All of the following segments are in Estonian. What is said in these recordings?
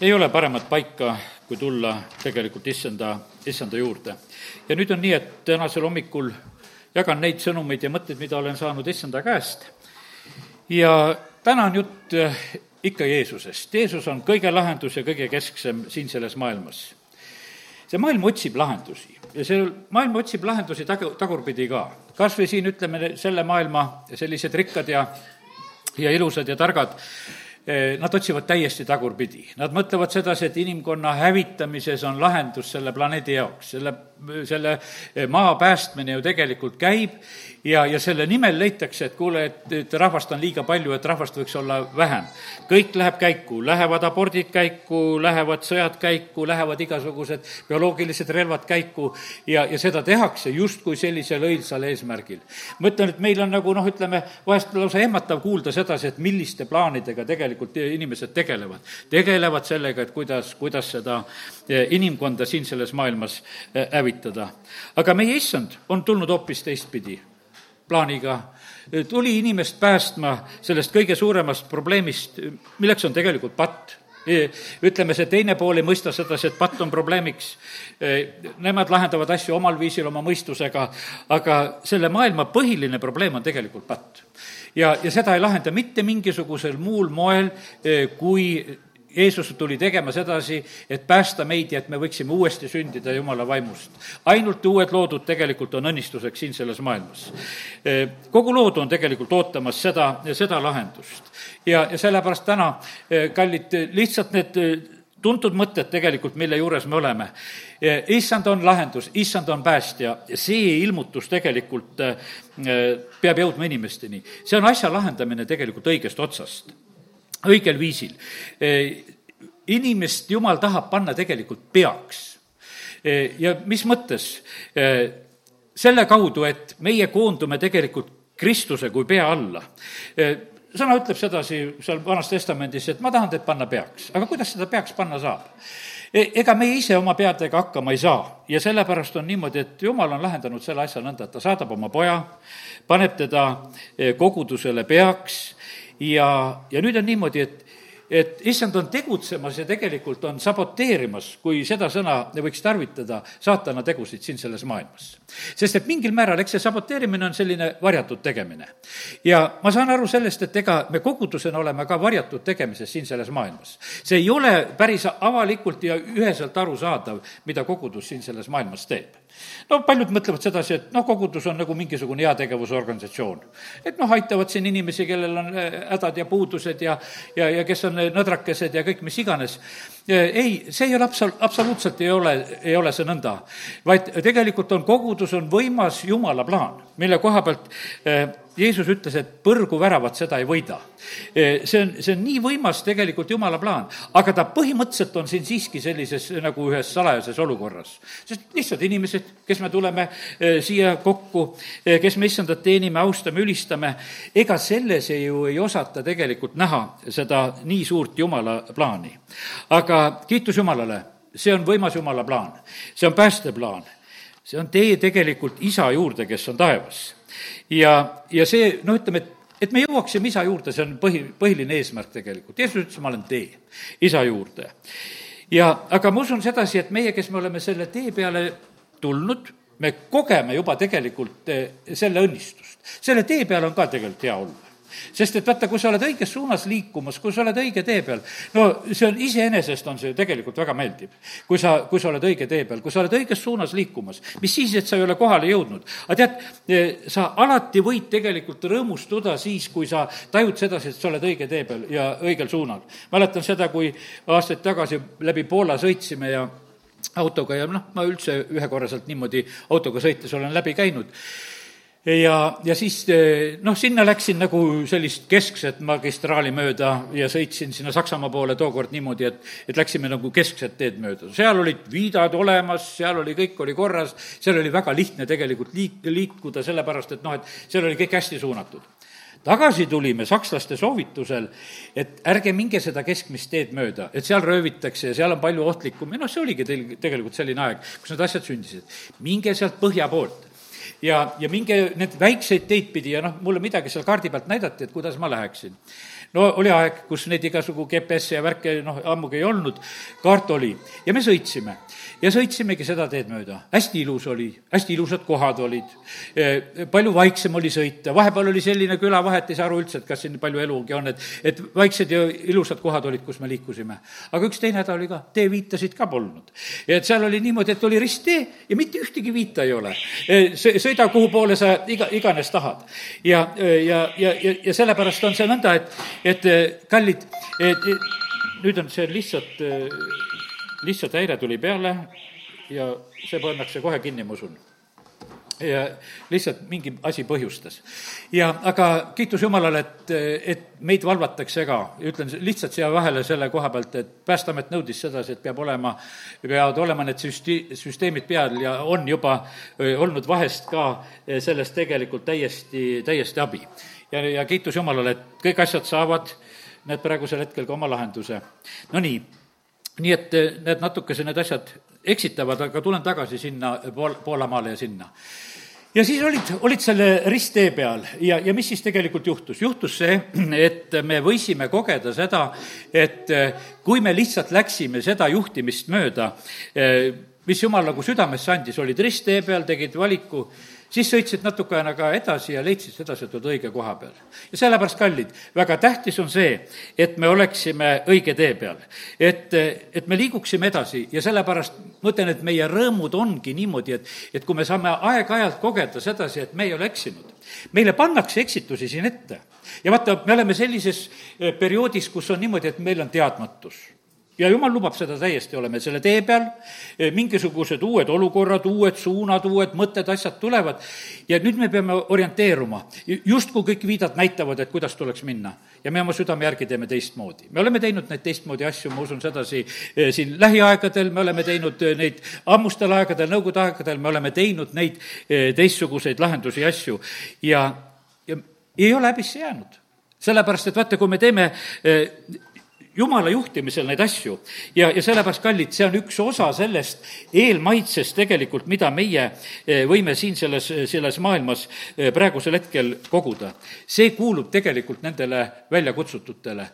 ei ole paremat paika, kui tulla tegelikult issanda, issanda juurde. ja nüüd on nii, et tänasel hommikul jagan neid sõnumeid ja mõtteid, mida olen saanud issanda käest ja täna on jutt eh, ikka Jeesusest. Jeesus on kõige lahendus ja kõige kesksem siin selles maailmas. see maailm otsib lahendusi ja see maailm otsib lahendusi tag-, tagurpidi ka. kas või siin ütleme, selle maailma sellised rikkad ja, ja ilusad ja targad nad otsivad täiesti tagurpidi. Nad mõtlevad sedasi, et inimkonna hävitamises on lahendus selle planeedi jaoks, selle, selle eh, maa päästmine ju tegelikult käib ja, ja selle nimel leitakse, et kuule, et, et rahvast on liiga palju, et rahvast võiks olla vähem. kõik läheb käiku, lähevad abordid käiku, lähevad sõjad käiku, lähevad igasugused bioloogilised relvad käiku ja, ja seda tehakse justkui sellisel õilsal eesmärgil. ma ütlen, et meil on nagu noh, ütleme, vahest lausa ehmatav kuulda sedasi, et milliste plaanidega tegelikult inimesed tegelevad. tegelevad sellega, et kuidas, kuidas seda eh, inimkonda siin selles maailmas eh, hävitada. aga meie issand on tulnud hoopis teistpidi plaaniga, tuli inimest päästma sellest kõige suuremast probleemist, milleks on tegelikult patt ütleme, see teine pool ei mõista sedasi, et patt on probleemiks. Nemad lahendavad asju omal viisil, oma mõistusega, aga selle maailma põhiline probleem on tegelikult patt ja, ja seda ei lahenda mitte mingisugusel muul moel, eh, kui Jeesus tuli tegema sedasi, et päästa meid ja et me võiksime uuesti sündida Jumala vaimust. ainult uued loodud tegelikult on õnnistuseks siin selles maailmas. Eh, kogu lood on tegelikult ootamas seda, seda lahendust. ja, ja sellepärast täna, eh, kallid, lihtsalt need tuntud mõtted tegelikult, mille juures me oleme. issand on lahendus, issand on päästja, see ilmutus tegelikult peab jõudma inimesteni. see on asja lahendamine tegelikult õigest otsast, õigel viisil. Äh, inimest Jumal tahab panna tegelikult peaks. Äh, ja mis mõttes? selle kaudu, et meie koondume tegelikult Kristuse kui pea alla sõna ütleb sedasi seal Vanas Testamendis, et ma tahan teid panna peaks, aga kuidas seda peaks panna saab? Ega meie ise oma peadega hakkama ei saa ja sellepärast on niimoodi, et jumal on lahendanud selle asja nõnda, et ta saadab oma poja, paneb teda kogudusele peaks ja, ja nüüd on niimoodi, et et issand on tegutsemas ja tegelikult on saboteerimas, kui seda sõna võiks tarvitada, saatana tegusid siin selles maailmas. sest et mingil määral, eks see saboteerimine on selline varjatud tegemine. ja ma saan aru sellest, et ega me kogudusena oleme ka varjatud tegemises siin selles maailmas. see ei ole päris avalikult ja üheselt arusaadav, mida kogudus siin selles maailmas teeb no paljud mõtlevad sedasi, et noh, kogudus on nagu mingisugune heategevusorganisatsioon. et noh, aitavad siin inimesi, kellel on äh, hädad ja puudused ja, ja, ja kes on nõdrakesed ja kõik mis iganes. ei, see ei ole absol-, absoluutselt ei ole, ei ole see nõnda. vaid tegelikult on kogudus, on võimas Jumala plaan, mille koha pealt äh, Jeesus ütles, et põrgu väravat seda ei võida. E, see on, see on nii võimas tegelikult jumala plaan, aga ta põhimõtteliselt on siin siiski sellises nagu ühes salajases olukorras. sest lihtsalt inimesed, kes me tuleme e, siia kokku, e, kes me issandat teenime, austame, ülistame, ega selles ju ei osata tegelikult näha seda nii suurt jumala plaani. aga kiitus Jumalale, see on võimas jumala plaan, see on päästeplaan see on tee tegelikult isa juurde, kes on taevas ja, ja see, noh, ütleme, et et me jõuaksime isa juurde, see on põhi, põhiline eesmärk tegelikult. Jeesus ütles, ma olen tee isa juurde. ja, aga ma usun sedasi, et meie, kes me oleme selle tee peale tulnud, me kogeme juba tegelikult eh, selle õnnistust. selle tee peal on ka tegelikult hea olla sest et vaata, kui sa oled õiges suunas liikumas, kui sa oled õige tee peal, no see on iseenesest, on see tegelikult väga meeldiv. kui sa, kui sa oled õige tee peal, kui sa oled õiges suunas liikumas, mis siis, et sa ei ole kohale jõudnud. aga tead, eh, sa alati võid tegelikult rõõmustuda siis, kui sa tajud sedasi, et sa oled õige tee peal ja õigel suunal. mäletan seda, kui aastaid tagasi läbi Poola sõitsime ja autoga ja noh, ma üldse ühe korra sealt niimoodi autoga sõites olen läbi käinud ja, ja siis eh, noh, sinna läksin nagu sellist keskset magistraali mööda ja sõitsin sinna Saksamaa poole tookord niimoodi, et, et läksime nagu keskset teed mööda. seal olid viidad olemas, seal oli, kõik oli korras, seal oli väga lihtne tegelikult liik-, liikuda, sellepärast et noh, et seal oli kõik hästi suunatud tagasi tulime sakslaste soovitusel, et ärge minge seda keskmist teed mööda, et seal röövitakse ja seal on palju ohtlikum ja noh, see oligi teil tegelikult selline aeg, kus need asjad sündisid. minge sealt põhja poolt ja, ja minge need väikseid teid pidi ja noh, mulle midagi seal kaardi pealt näidati, et kuidas ma läheksin. No oli aeg, kus neid igasugu GPS-e ja värke noh, ammugi ei olnud, kaart oli. Ja me sõitsime ja sõitsimegi seda teed mööda. hästi ilus oli, hästi ilusad kohad olid, e, palju vaiksem oli sõita, vahepeal oli selline külavahet, ei saa aru üldse, et kas siin palju elugi on, et, et vaiksed ja ilusad kohad olid, kus me liikusime. aga üks teine häda oli ka, teeviitasid ka polnud. et seal oli niimoodi, et oli risttee ja mitte ühtegi viita ei ole. E, sõida, kuhu poole sa iga, iganes tahad. ja, ja, ja, ja, ja sellepärast on see nõnda, et, et kallid, nüüd on see lihtsalt lihtsalt häire tuli peale ja see pannakse kohe kinni, ma usun ja lihtsalt mingi asi põhjustas. ja aga kiitus Jumalale, et, et meid valvatakse ka, ütlen lihtsalt siia vahele selle koha pealt, et Päästeamet nõudis sedasi, et peab olema, peavad olema need süsti-, süsteemid peal ja on juba olnud vahest ka sellest tegelikult täiesti, täiesti abi. ja, ja kiitus Jumalale, et kõik asjad saavad need praegusel hetkel ka oma lahenduse. Nonii nii et eh, need natukese, need asjad eksitavad, aga tulen tagasi sinna Pool-, Poolamaale ja sinna. ja siis olid, olid selle risttee peal ja, ja mis siis tegelikult juhtus? juhtus see, et me võisime kogeda seda, et eh, kui me lihtsalt läksime seda juhtimist mööda, eh, mis jumal nagu südamesse andis, olid risttee peal, tegid valiku siis sõitsid natukene ka edasi ja leidsid sedasi, et oled õige koha peal. ja sellepärast, kallid, väga tähtis on see, et me oleksime õige tee peal. et, et me liiguksime edasi ja sellepärast ma ütlen, et meie rõõmud ongi niimoodi, et, et kui me saame aeg-ajalt kogeda sedasi, et me ei ole eksinud. meile pannakse eksitusi siin ette. ja vaata, me oleme sellises eh, perioodis, kus on niimoodi, et meil on teadmatus ja jumal lubab seda täiesti, oleme selle tee peal, e, mingisugused uued olukorrad, uued suunad, uued mõtted, asjad tulevad ja nüüd me peame orienteeruma. justkui kõik viidad näitavad, et kuidas tuleks minna. ja me oma südame järgi teeme teistmoodi. me oleme teinud neid teistmoodi asju, ma usun sedasi, e, siin lähiaegadel, me oleme teinud e, neid ammustel aegadel, nõukogude aegadel, me oleme teinud neid teistsuguseid lahendusi ja asju ja, ja ei ole häbisse jäänud sellepärast, et vaata, kui me teeme jumala juhtimisel neid asju. ja, ja sellepärast, kallid, see on üks osa sellest eelmaitsest tegelikult, mida meie eh, võime siin selles, selles maailmas eh, praegusel hetkel koguda. see kuulub tegelikult nendele väljakutsututele.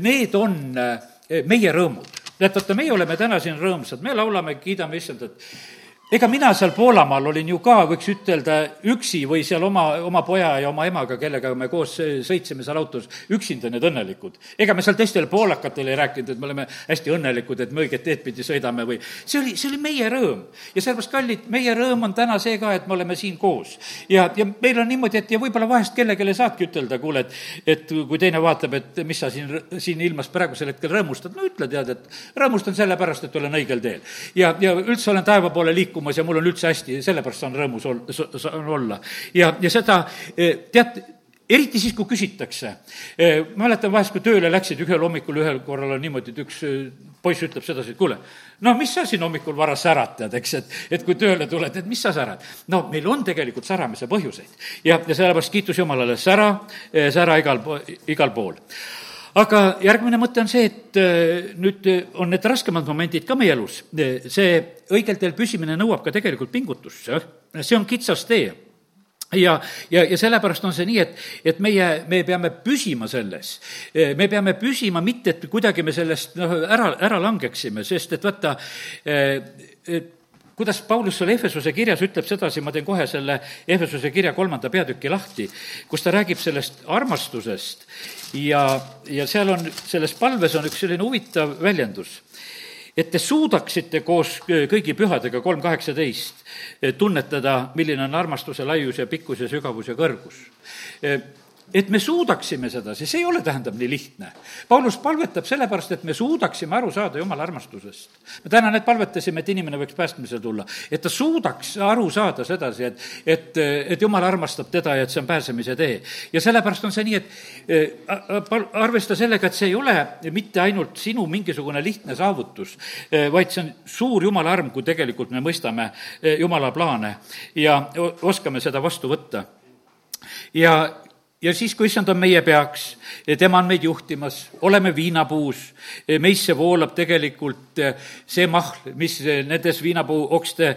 Need on meie rõõmud. tead, vaata, meie oleme täna siin rõõmsad, me laulame, kiidame issandat ega mina seal Poolamaal olin ju ka, võiks ütelda, üksi või seal oma, oma poja ja oma emaga, kellega me koos sõitsime seal autos, üksinda need õnnelikud. ega me seal teistele poolakatele ei rääkinud, et me oleme hästi õnnelikud, et me õiget teed pidi sõidame või see oli, see oli meie rõõm. ja sellepärast, kallid, meie rõõm on täna see ka, et me oleme siin koos. ja, ja meil on niimoodi, et ja võib-olla vahest kellelegi saadki ütelda, kuule, et, et kui teine vaatab, et mis sa siin, siin ilmas praegusel hetkel rõõmustad, no ütle, tead, et rõõmustan sellepärast, et olen õigel teel. ja, ja üldse olen taeva poole liikumas liikumas ja mul on üldse hästi, sellepärast saan rõõmus ol-, saan olla. ja, ja seda eh, tead, eriti siis, kui küsitakse. Eh, mäletan vahest, kui tööle läksid, ühel hommikul ühel korral on niimoodi, et üks eh, poiss ütleb sedasi, et kuule, no mis sa siin hommikul vara säratad, eks, et, et kui tööle tuled, et mis sa särad? no meil on tegelikult säramise põhjuseid ja, ja sellepärast kiitus Jumalale, sära, sära igal, igal pool aga järgmine mõte on see, et äh, nüüd on need raskemad momendid ka meie elus. see õigel teel püsimine nõuab ka tegelikult pingutust, see on kitsas tee ja, ja, ja sellepärast on see nii, et, et meie, me peame püsima selles. me peame püsima, mitte et kuidagi me sellest noh, ära, ära langeksime, sest et vaata, äh, kuidas Paulus seal Ehvesuse kirjas ütleb sedasi, ma teen kohe selle Ehvesuse kirja kolmanda peatüki lahti, kus ta räägib sellest armastusest ja, ja seal on, selles palves on üks selline huvitav väljendus et te suudaksite koos kõigi pühadega, kolm kaheksateist, tunnetada, milline on armastuse laius ja pikkus ja sügavus ja kõrgus et me suudaksime sedasi, see ei ole, tähendab, nii lihtne. Paulus palvetab sellepärast, et me suudaksime aru saada Jumala armastusest. me täna need palvetasime, et inimene võiks päästmisele tulla, et ta suudaks aru saada sedasi, et, et, et Jumal armastab teda ja et see on pääsemise tee. ja sellepärast on see nii, et äh, arvesta sellega, et see ei ole mitte ainult sinu mingisugune lihtne saavutus, äh, vaid see on suur Jumala arm, kui tegelikult me mõistame äh, Jumala plaane ja oskame seda vastu võtta. ja ja siis, kui issand on meie peaks, tema on meid juhtimas, oleme viinapuus, meisse voolab tegelikult eh, see mahl, mis nendes viinapuu okste,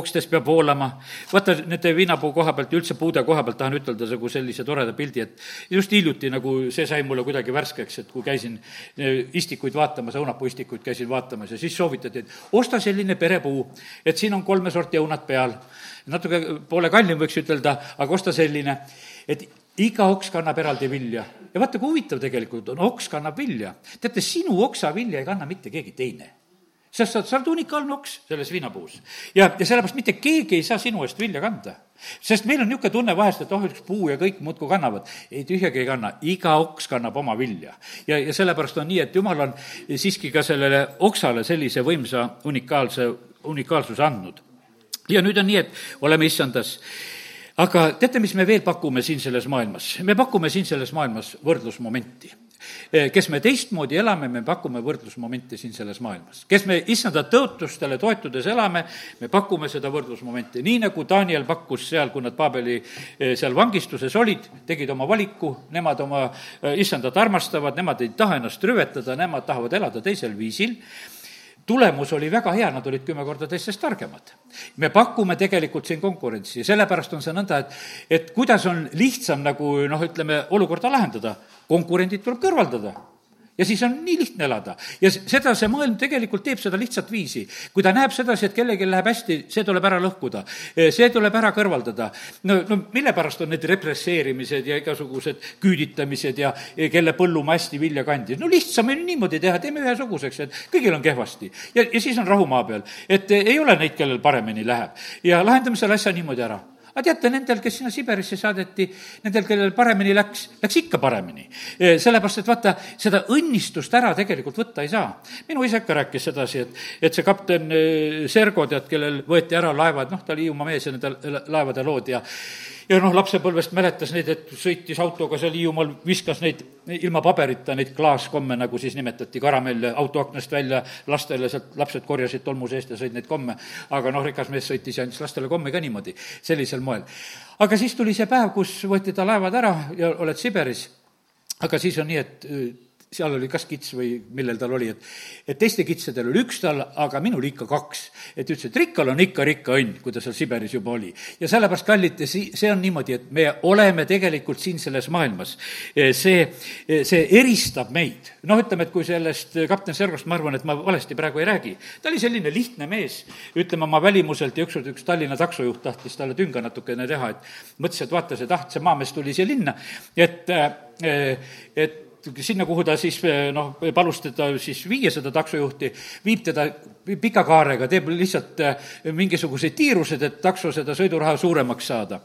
okstes peab voolama. vaata, nende viinapuu koha pealt ja üldse puude koha pealt tahan ütelda nagu sellise toreda pildi, et just hiljuti nagu see sai mulle kuidagi värskeks, et kui käisin eh, istikuid vaatamas, õunapuu istikuid käisin vaatamas ja siis soovitati, et osta selline perepuu, et siin on kolme sorti õunad peal. Natuke poole kallim, võiks ütelda, aga osta selline, et iga oks kannab eraldi vilja. ja vaata, kui huvitav tegelikult on, oks kannab vilja. teate, sinu oksavilja ei kanna mitte keegi teine sest sa, sa oled unikaalne oks selles viinapuus. ja, ja sellepärast mitte keegi ei saa sinu eest vilja kanda. sest meil on niisugune tunne vahest, et oh, üks puu ja kõik muudkui kannavad. ei, tühjagi ei kanna, iga oks kannab oma vilja. ja, ja sellepärast on nii, et jumal on siiski ka sellele oksale sellise võimsa unikaalse, unikaalsuse andnud ja nüüd on nii, et oleme issandas. Aga teate, mis me veel pakume siin selles maailmas? me pakume siin selles maailmas võrdlusmomenti kes me teistmoodi elame, me pakume võrdlusmomenti siin selles maailmas. kes me issanda tõotustele toetudes elame, me pakume seda võrdlusmomenti, nii nagu Daniel pakkus seal, kui nad Paabeli eh, seal vangistuses olid, tegid oma valiku, nemad oma eh, issandat armastavad, nemad ei taha ennast rüvetada, nemad tahavad elada teisel viisil tulemus oli väga hea, nad olid kümme korda teistest targemad. me pakume tegelikult siin konkurentsi ja sellepärast on see nõnda, et, et kuidas on lihtsam nagu noh, ütleme, olukorda lahendada, konkurendid tuleb kõrvaldada ja siis on nii lihtne elada. ja seda see maailm tegelikult teeb, seda lihtsat viisi. kui ta näeb sedasi, et kellelgi läheb hästi, see tuleb ära lõhkuda, see tuleb ära kõrvaldada. no, no mille pärast on need represseerimised ja igasugused küüditamised ja kelle põllumaa hästi vilja kandis? no lihtsam on niimoodi teha, teeme ühesuguseks, et kõigil on kehvasti. ja, ja siis on rahu maa peal, et ei ole neid, kellel paremini läheb. ja lahendame selle asja niimoodi ära aga teate, nendel, kes sinna Siberisse saadeti, nendel, kellel paremini läks, läks ikka paremini. sellepärast, et vaata, seda õnnistust ära tegelikult võtta ei saa. minu isa ikka rääkis sedasi, et, et see kapten Sergo, tead, kellel võeti ära laevad, noh, ta oli Hiiumaa mees ja nende laevade lood ja ja noh, lapsepõlvest mäletas neid, et sõitis autoga seal Hiiumaal, viskas neid ilma paberita, neid klaaskomme, nagu siis nimetati, karamelle autoaknast välja lastele, sealt lapsed korjasid tolmu seest ja sõid neid komme. aga noh, rikas mees sõitis ja andis lastele komme ka niimoodi, sellisel moel. aga siis tuli see päev, kus võeti ta laevad ära ja oled Siberis, aga siis on nii, et seal oli kas kits või millel tal oli, et, et teiste kitsedel oli üks tal, aga minul ikka kaks. et ütles, et rikkal on ikka rikka õnn, kui ta seal Siberis juba oli. ja sellepärast, kallid, see on niimoodi, et me oleme tegelikult siin selles maailmas. see, see eristab meid. noh, ütleme, et kui sellest kapten Sergost ma arvan, et ma valesti praegu ei räägi. ta oli selline lihtne mees, ütleme oma välimuselt ja ükskord üks Tallinna taksojuht tahtis talle tünga natukene teha, et mõtles, et vaata, see taht, see maamees tuli siia linna, et, et sinna, kuhu ta siis noh, palus teda siis viia, seda taksojuhti, viib teda pika kaarega, teeb lihtsalt eh, mingisugused tiirused, et takso seda sõiduraha suuremaks saada.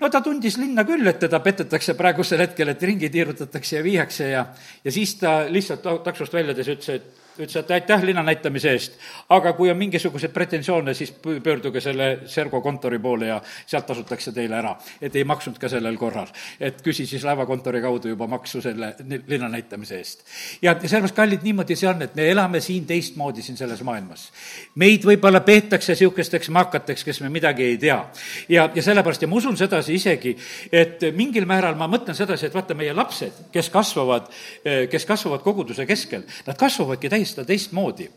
No ta tundis linna küll, et teda petetakse praegusel hetkel, et ringi tiirutatakse ja viiakse ja, ja siis ta lihtsalt taksost väljudes ütles, et ütles, et aitäh linna näitamise eest, aga kui on mingisuguseid pretensioone, siis pöörduge selle Sergo kontori poole ja sealt tasutakse teile ära. et ei maksnud ka sellel korral. et küsi siis laevakontori kaudu juba maksu selle linna näitamise eest. ja sellepärast, kallid, niimoodi see on, et me elame siin teistmoodi siin selles maailmas. meid võib-olla peetakse niisugusteks makateks, kes me midagi ei tea. ja, ja sellepärast, ja ma usun sedasi isegi, et mingil määral ma mõtlen sedasi, et vaata, meie lapsed, kes kasvavad, kes kasvavad koguduse keskel, nad kasvavadki täis tähistada teistmoodi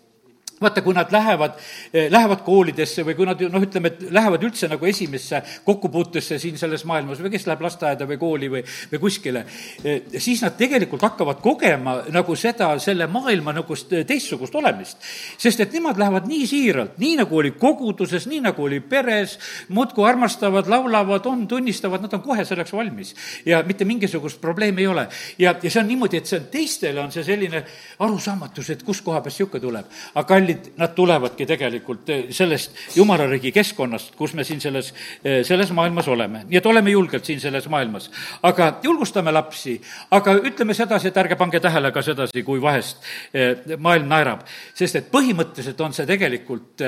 vaata, kui nad lähevad, eh, lähevad koolidesse või kui nad noh, ütleme, et lähevad üldse nagu esimesse kokkupuutesse siin selles maailmas või kes läheb lasteaeda või kooli või, või kuskile, eh, siis nad tegelikult hakkavad kogema nagu seda, selle maailma nagu teistsugust olemist. sest et nemad lähevad nii siiralt, nii nagu oli koguduses, nii nagu oli peres, muudkui armastavad, laulavad, on, tunnistavad, nad on kohe selleks valmis. ja mitte mingisugust probleemi ei ole. ja, ja see on niimoodi, et see on, teistele on see selline arusaamatus, et kust koha pealt niisugune tuleb. aga kallid nad tulevadki tegelikult eh, sellest jumala riigi keskkonnast, kus me siin selles, eh, selles maailmas oleme. nii et oleme julgelt siin selles maailmas. aga julgustame lapsi, aga ütleme sedasi, et ärge pange tähele ka sedasi, kui vahest eh, maailm naerab. sest et põhimõtteliselt on see tegelikult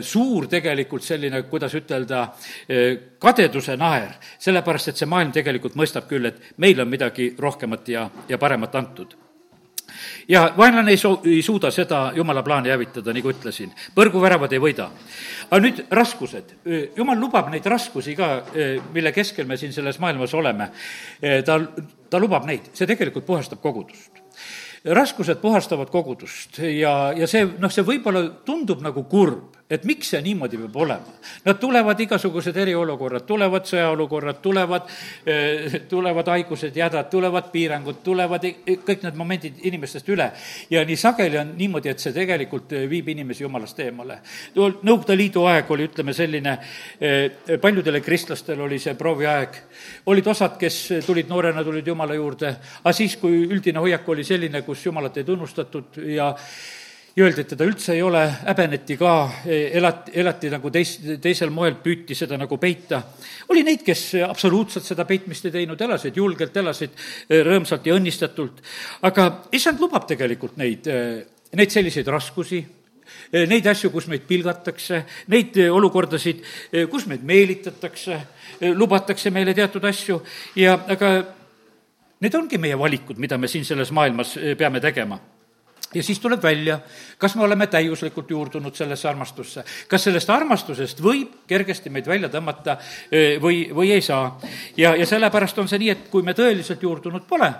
suur tegelikult selline, kuidas ütelda, kadeduse naer, sellepärast et see maailm tegelikult mõistab küll, et meil on midagi rohkemat ja, ja paremat antud ja vaenlane ei soo-, ei suuda seda jumala plaani hävitada, nagu ütlesin. põrguväravad ei võida. aga nüüd raskused. jumal lubab neid raskusi ka, mille keskel me siin selles maailmas oleme. ta, ta lubab neid, see tegelikult puhastab kogudust raskused puhastavad kogudust ja, ja see, noh, see võib-olla tundub nagu kurb, et miks see niimoodi peab olema. Nad tulevad igasugused eriolukorrad, tulevad sõjaolukorrad, tulevad, eh, tulevad haigused ja hädad, tulevad piirangud, tulevad kõik need momendid inimestest üle. ja nii sageli on niimoodi, et see tegelikult eh, viib inimesi jumalast eemale. Nõukogude Liidu aeg oli, ütleme, selline, eh, paljudele kristlastel oli see prooviaeg. olid osad, kes tulid noorena, tulid jumala juurde, aga siis, kui üldine hoiak oli selline, kus jumalat ei tunnustatud ja ja öeldi, et teda üldse ei ole, häbeneti ka, elati, elati nagu teis, teisel moel, püüti seda nagu peita. oli neid, kes absoluutselt seda peitmist ei teinud, elasid julgelt, elasid eh, rõõmsalt ja õnnistatult, aga issand lubab tegelikult neid, eh, neid selliseid raskusi, neid asju, kus meid pilgatakse, neid olukordasid, kus meid meelitatakse, lubatakse meile teatud asju. Ja aga need ongi meie valikud, mida me siin selles maailmas peame tegema ja siis tuleb välja, kas me oleme täiuslikult juurdunud sellesse armastusse. kas sellest armastusest võib kergesti meid välja tõmmata või, või ei saa. ja, ja sellepärast on see nii, et kui me tõeliselt juurdunud pole,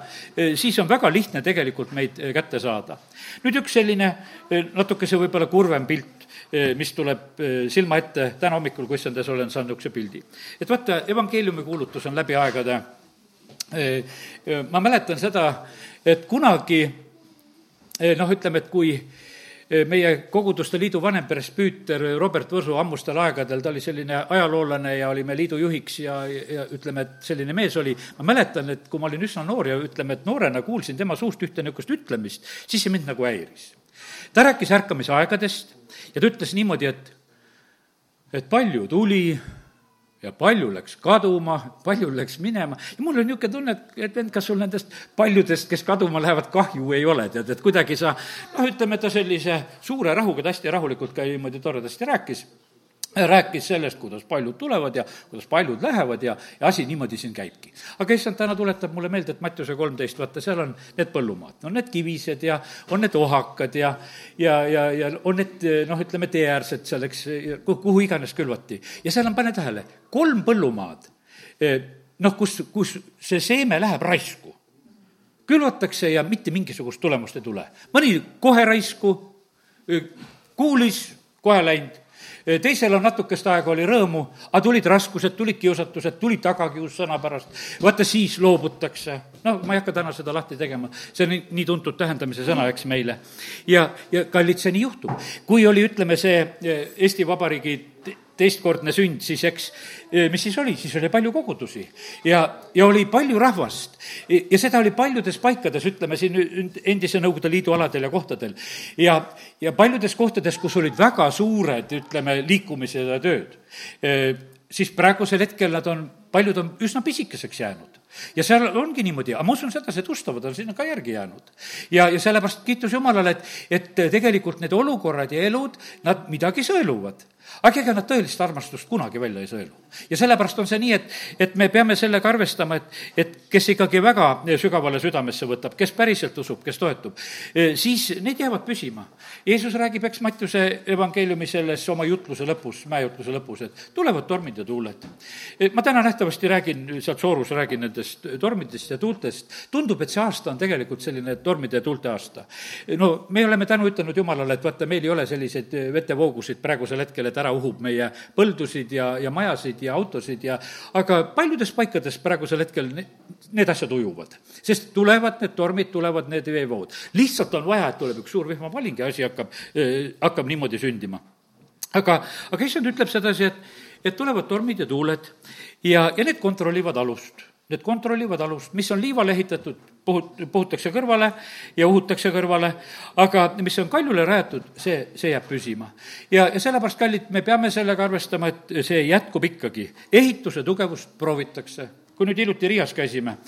siis on väga lihtne tegelikult meid kätte saada. nüüd üks selline natukese võib-olla kurvem pilt, mis tuleb silma ette täna hommikul, kui issand ees olen saanud niisuguse pildi. et vaata, evangeeliumi kuulutus on läbi aegade, ma mäletan seda, et kunagi noh, ütleme, et kui eh, meie Koguduste Liidu vanempresbüüter Robert Võsu ammustel aegadel, ta oli selline ajaloolane ja oli meie liidu juhiks ja, ja ütleme, et selline mees oli, ma mäletan, et kui ma olin üsna noor ja ütleme, et noorena kuulsin tema suust ühte niisugust ütlemist, siis see mind nagu häiris. ta rääkis ärkamisaegadest ja ta ütles niimoodi, et et palju tuli, ja palju läks kaduma, palju läks minema. Ja mul on niisugune tunne, et, et vend, kas sul nendest paljudest, kes kaduma lähevad, kahju ei ole, tead, et kuidagi sa noh, ütleme, ta sellise suure rahuga, ta hästi rahulikult ka niimoodi toredasti rääkis rääkis sellest, kuidas paljud tulevad ja kuidas paljud lähevad ja, ja asi niimoodi siin käibki. aga issand täna tuletab mulle meelde, et Mattiuse kolmteist, vaata, seal on need põllumaad, on need kivised ja on need ohakad ja ja, ja, ja on need noh, ütleme, teeäärsed seal, eks, kuhu iganes külvati. ja seal on, pane tähele, kolm põllumaad, eh, noh, kus, kus see seeme läheb raisku. külvatakse ja mitte mingisugust tulemust ei tule. mõni kohe raisku, eh, kuulis, kohe läinud teisel on natukest aega oli rõõmu, aga tulid raskused, tulid kiusatused, tuli tagakius sõna pärast. vaata, siis loobutakse. no ma ei hakka täna seda lahti tegema, see on nii, nii tuntud tähendamise sõna, eks meile. ja, ja kallid, see nii juhtub. kui oli, ütleme, see Eesti Vabariigi teistkordne sünd, siis eks, e, mis siis oli, siis oli palju kogudusi ja, ja oli palju rahvast. Ja seda oli paljudes paikades, ütleme siin endise Nõukogude Liidu aladel ja kohtadel. ja, ja paljudes kohtades, kus olid väga suured, ütleme, liikumised ja tööd, e, siis praegusel hetkel nad on, paljud on üsna pisikeseks jäänud ja seal ongi niimoodi, aga ma usun sedasi, et ustavad on sinna ka järgi jäänud. ja, ja sellepärast kiitus Jumalale, et, et tegelikult need olukorrad ja elud, nad midagi sõeluvad aga ega nad tõelist armastust kunagi välja ei sõelu. ja sellepärast on see nii, et, et me peame sellega arvestama, et, et kes ikkagi väga sügavale südamesse võtab, kes päriselt usub, kes toetub, siis need jäävad püsima. Jeesus räägib, eks Mattiuse evangeeliumi selles oma jutluse lõpus, mäejutluse lõpus, et tulevad tormid ja tuuled. ma täna nähtavasti räägin, sealt Soorus räägin nendest tormidest ja tuultest, tundub, et see aasta on tegelikult selline tormide ja tuulte aasta. no me oleme tänu ütelnud Jumalale, et vaata, meil ei ole selliseid vetevoogusid praegusel hetkel, et ära uhub meie põldusid ja, ja majasid ja autosid ja aga paljudes paikades praegusel hetkel ne, need asjad ujuvad. sest tulevad need tormid, tulevad need veevood. lihtsalt on vaja, et tuleb üks suur vihmapaling ja asi hakkab äh,, hakkab niimoodi sündima. aga, aga issand ütleb sedasi, et, et tulevad tormid ja tuuled ja, ja need kontrollivad alust Need kontrollivad alust, mis on liivale ehitatud, puhut-, puhutakse kõrvale ja uhutakse kõrvale, aga mis on kaljule rajatud, see, see jääb püsima. ja, ja sellepärast, kallid, me peame sellega arvestama, et see jätkub ikkagi. ehituse tugevust proovitakse. kui nüüd hiljuti Riias käisime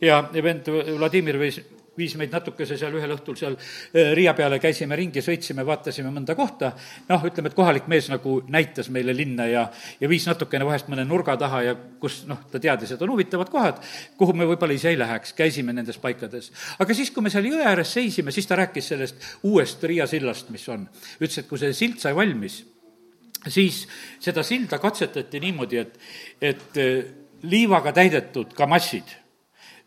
ja vend Vladimir võis viis meid natukese seal ühel õhtul seal eh, Riia peale, käisime ringi, sõitsime, vaatasime mõnda kohta, noh, ütleme, et kohalik mees nagu näitas meile linna ja, ja viis natukene vahest mõne nurga taha ja kus noh, ta teadis, et on huvitavad kohad, kuhu me võib-olla ise ei läheks, käisime nendes paikades. aga siis, kui me seal jõe ääres seisime, siis ta rääkis sellest uuest Riia sillast, mis on. ütles, et kui see sild sai valmis, siis seda silda katsetati niimoodi, et, et eh, liivaga täidetud kamassid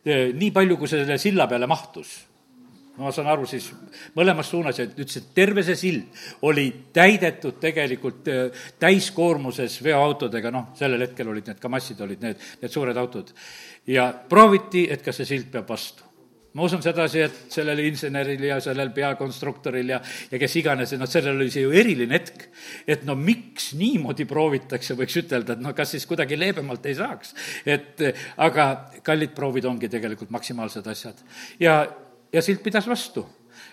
nii palju, kui selle silla peale mahtus. ma saan aru siis mõlemas suunas ja ütles, et terve see sild oli täidetud tegelikult täiskoormuses veoautodega, noh, sellel hetkel olid need Kamassid, olid need, need suured autod. ja prooviti, et kas see sild peab vastu ma usun sedasi, et sellel inseneril ja sellel peakonstruktoril ja, ja kes iganes, et noh, sellel oli see ju eriline hetk. et no miks niimoodi proovitakse, võiks ütelda, et no kas siis kuidagi leebemalt ei saaks. et aga kallid proovid ongi tegelikult maksimaalsed asjad. ja, ja silt pidas vastu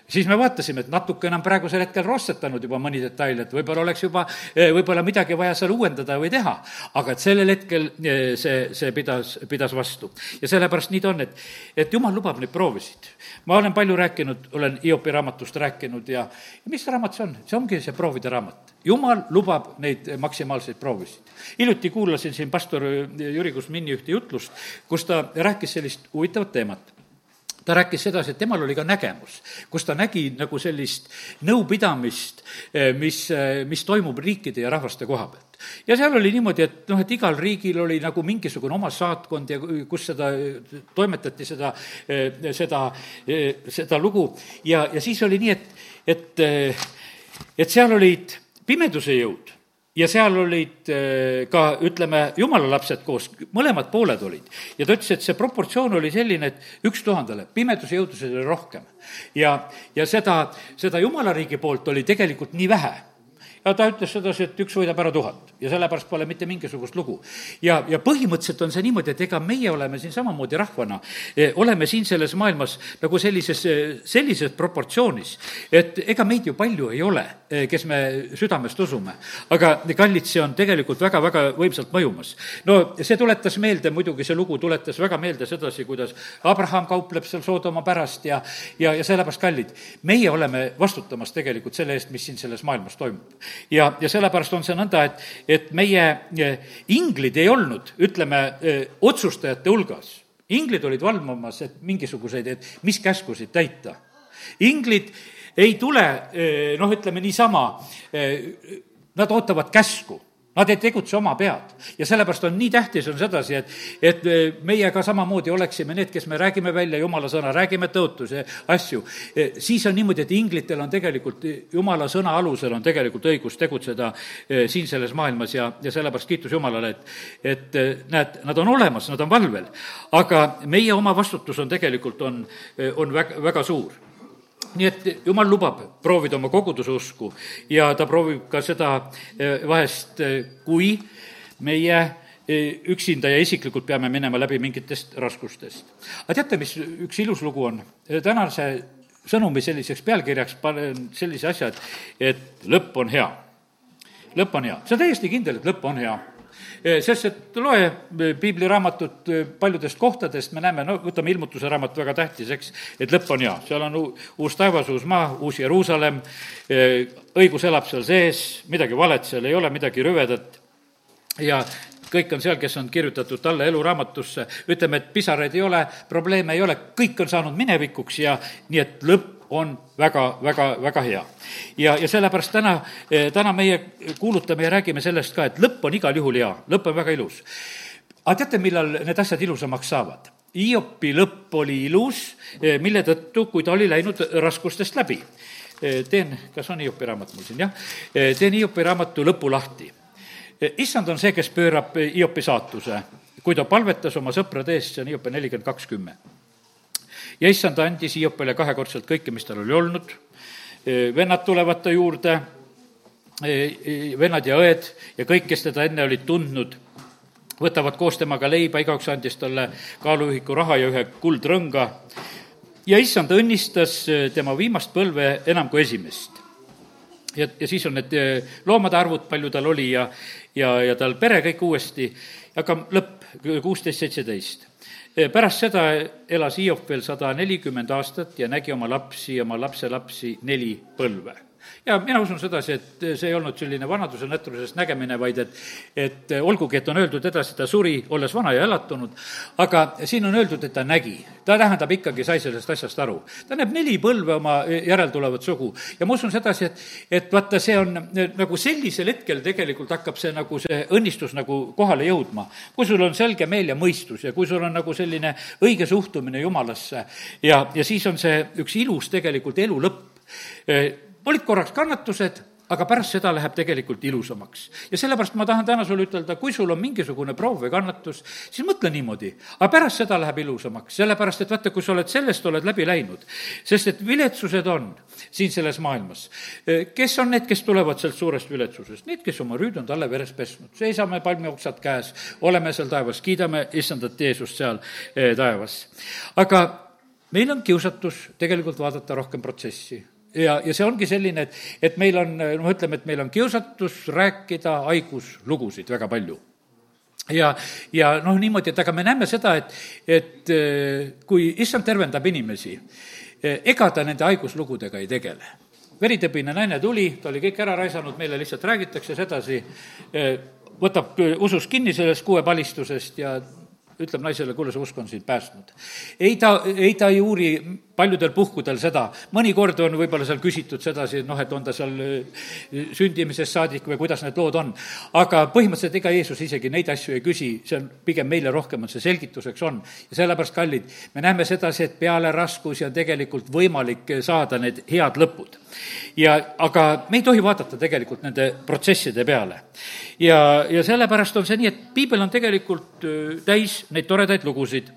siis me vaatasime, et natukene on praegusel hetkel rostetanud juba mõni detail, et võib-olla oleks juba, eh, võib-olla midagi vaja seal uuendada või teha. aga et sellel hetkel eh, see, see pidas, pidas vastu. ja sellepärast nii ta on, et, et jumal lubab neid proovisid. ma olen palju rääkinud, olen Hiopi raamatust rääkinud ja, ja mis raamat see on? see ongi see proovide raamat. jumal lubab neid maksimaalseid proovisid. hiljuti kuulasin siin pastor Jüri Kusmini ühte jutlust, kus ta rääkis sellist huvitavat teemat ta rääkis sedasi, et temal oli ka nägemus, kus ta nägi nagu sellist nõupidamist, eh, mis, eh, mis toimub riikide ja rahvaste koha pealt. ja seal oli niimoodi, et noh, et igal riigil oli nagu mingisugune oma saatkond ja kus seda toimetati, seda, eh, seda, seda lugu ja, ja siis oli nii, et, et, et seal olid pimeduse jõud ja seal olid äh, ka, ütleme, jumala lapsed koos, mõlemad pooled olid. ja ta ütles, et see proportsioon oli selline, et üks tuhandele, pimeduse jõudusid oli rohkem. ja, ja seda, seda jumala riigi poolt oli tegelikult nii vähe ja ta ütles sedasi, et üks võidab ära tuhat ja sellepärast pole mitte mingisugust lugu. ja, ja põhimõtteliselt on see niimoodi, et ega meie oleme siin samamoodi rahvana, eh, oleme siin selles maailmas nagu sellises, eh, sellises proportsioonis, et ega meid ju palju ei ole, eh, kes me südamest usume. aga kallid, see on tegelikult väga-väga võimsalt mõjumas. no see tuletas meelde, muidugi see lugu tuletas väga meelde sedasi, kuidas Abraham kaupleb seal Soodoma pärast ja, ja, ja sellepärast, kallid, meie oleme vastutamas tegelikult selle eest, mis siin selles maailmas toimub ja, ja sellepärast on see nõnda, et, et meie eh, inglid ei olnud, ütleme, eh, otsustajate hulgas. inglid olid valvamas, et mingisuguseid, et mis käskusid täita. inglid ei tule, eh, noh, ütleme niisama, nad ootavad käsku Nad ei tegutse oma pead ja sellepärast on nii tähtis on sedasi, et, et meie ka samamoodi oleksime need, kes me räägime välja jumala sõna, räägime tõotuse asju. siis on niimoodi, et inglitel on tegelikult jumala sõna alusel on tegelikult õigus tegutseda eh, siin selles maailmas ja, ja sellepärast kiitus Jumalale, et, et näed, nad on olemas, nad on valvel. aga meie oma vastutus on tegelikult, on, on väga, väga suur nii et jumal lubab proovida oma koguduse usku ja ta proovib ka seda eh, vahest, eh, kui meie eh, üksinda ja isiklikult peame minema läbi mingitest raskustest. aga teate, mis üks ilus lugu on? tänase sõnumi selliseks pealkirjaks panen sellise asja, et, et lõpp on hea. lõpp on hea, see on täiesti kindel, et lõpp on hea sest et loe eh, piibliraamatut eh, paljudest kohtadest, me näeme, no võtame ilmutuse raamat, väga tähtis, eks, et lõpp on hea, seal on uus taevas, uus maa, uus Jeruusalemm, õigus elab seal sees, midagi valet seal ei ole, midagi rüvedat ja kõik on seal, kes on kirjutatud talle eluraamatusse, ütleme, et pisaraid ei ole, probleeme ei ole, kõik on saanud minevikuks ja nii et lõpp on väga, väga, väga hea. ja, ja sellepärast täna, eh, täna meie kuulutame ja räägime sellest ka, et lõpp on igal juhul hea, lõpp on väga ilus. aga teate, millal need asjad ilusamaks saavad? Hiopi lõpp oli ilus, eh, mille tõttu, kui ta oli läinud raskustest läbi. Eh, teen, kas on Hiopi raamat mul siin, jah? teen Hiopi raamatu lõpu lahti. issand on see, kes pöörab Hiopi saatuse, kui ta palvetas oma sõprade eest, see on Hiopi nelikümmend kakskümmend ja issand andis Hiopile kahekordselt kõike, mis tal oli olnud, vennad tulevad ta juurde, vennad ja õed ja kõik, kes teda enne olid tundnud, võtavad koos temaga leiba, igaüks andis talle kaaluühiku raha ja ühe kuldrõnga. ja issand õnnistas tema viimast põlve enam kui esimest. ja, ja siis on need loomade arvud, palju tal oli ja, ja, ja tal pere kõik uuesti, aga lõpp, kuusteist, seitseteist pärast seda elas Hiop veel sada nelikümmend aastat ja nägi oma lapsi ja oma lapselapsi neli põlve ja mina usun sedasi, et see ei olnud selline vanaduse nätrusest nägemine, vaid et, et olgugi, et on öeldud edasi, ta suri, olles vana ja elatunud, aga siin on öeldud, et ta nägi. ta tähendab ikkagi, sai sellest asjast aru. ta näeb neli põlve oma järeltulevat sugu ja ma usun sedasi, et, et vaata, see on nagu sellisel hetkel tegelikult hakkab see nagu see õnnistus nagu kohale jõudma. kui sul on selge meel ja mõistus ja kui sul on nagu selline õige suhtumine Jumalasse ja, ja siis on see üks ilus tegelikult elu lõpp olid korraks kannatused, aga pärast seda läheb tegelikult ilusamaks. ja sellepärast ma tahan täna sulle ütelda, kui sul on mingisugune proov või kannatus, siis mõtle niimoodi, aga pärast seda läheb ilusamaks, sellepärast et vaata, kui sa oled sellest, oled läbi läinud, sest et viletsused on siin selles maailmas. kes on need, kes tulevad sealt suurest viletsusest? Need, kes oma rüüd on talle veres pesnud, seisame palmioksad käes, oleme seal taevas, kiidame issandat Jeesust seal eh, taevas. aga meil on kiusatus tegelikult vaadata rohkem protsessi ja, ja see ongi selline, et, et meil on, noh, ütleme, et meil on kiusatus rääkida haiguslugusid väga palju ja, ja noh, niimoodi, et aga me näeme seda, et, et eh, kui issand tervendab inimesi, eh, ega ta nende haiguslugudega ei tegele. veritõbine naine tuli, ta oli kõik ära raisanud, meile lihtsalt räägitakse sedasi, eh, võtab usus kinni sellest kuuepalistusest ja ütleb naisele, kuule, see usk on sind päästnud. ei ta, ei ta ei uuri paljudel puhkudel seda, mõnikord on võib-olla seal küsitud sedasi, et noh, et on ta seal äh, sündimisest saadik või kuidas need lood on. aga põhimõtteliselt ega Jeesus isegi neid asju ei küsi, see on pigem meile rohkem on see selgituseks on. ja sellepärast, kallid, me näeme sedasi, et peale raskusi on tegelikult võimalik saada need head lõpud. ja, aga me ei tohi vaadata tegelikult nende protsesside peale. ja, ja sellepärast on see nii, et piibel on tegelikult äh, täis neid toredaid lugusid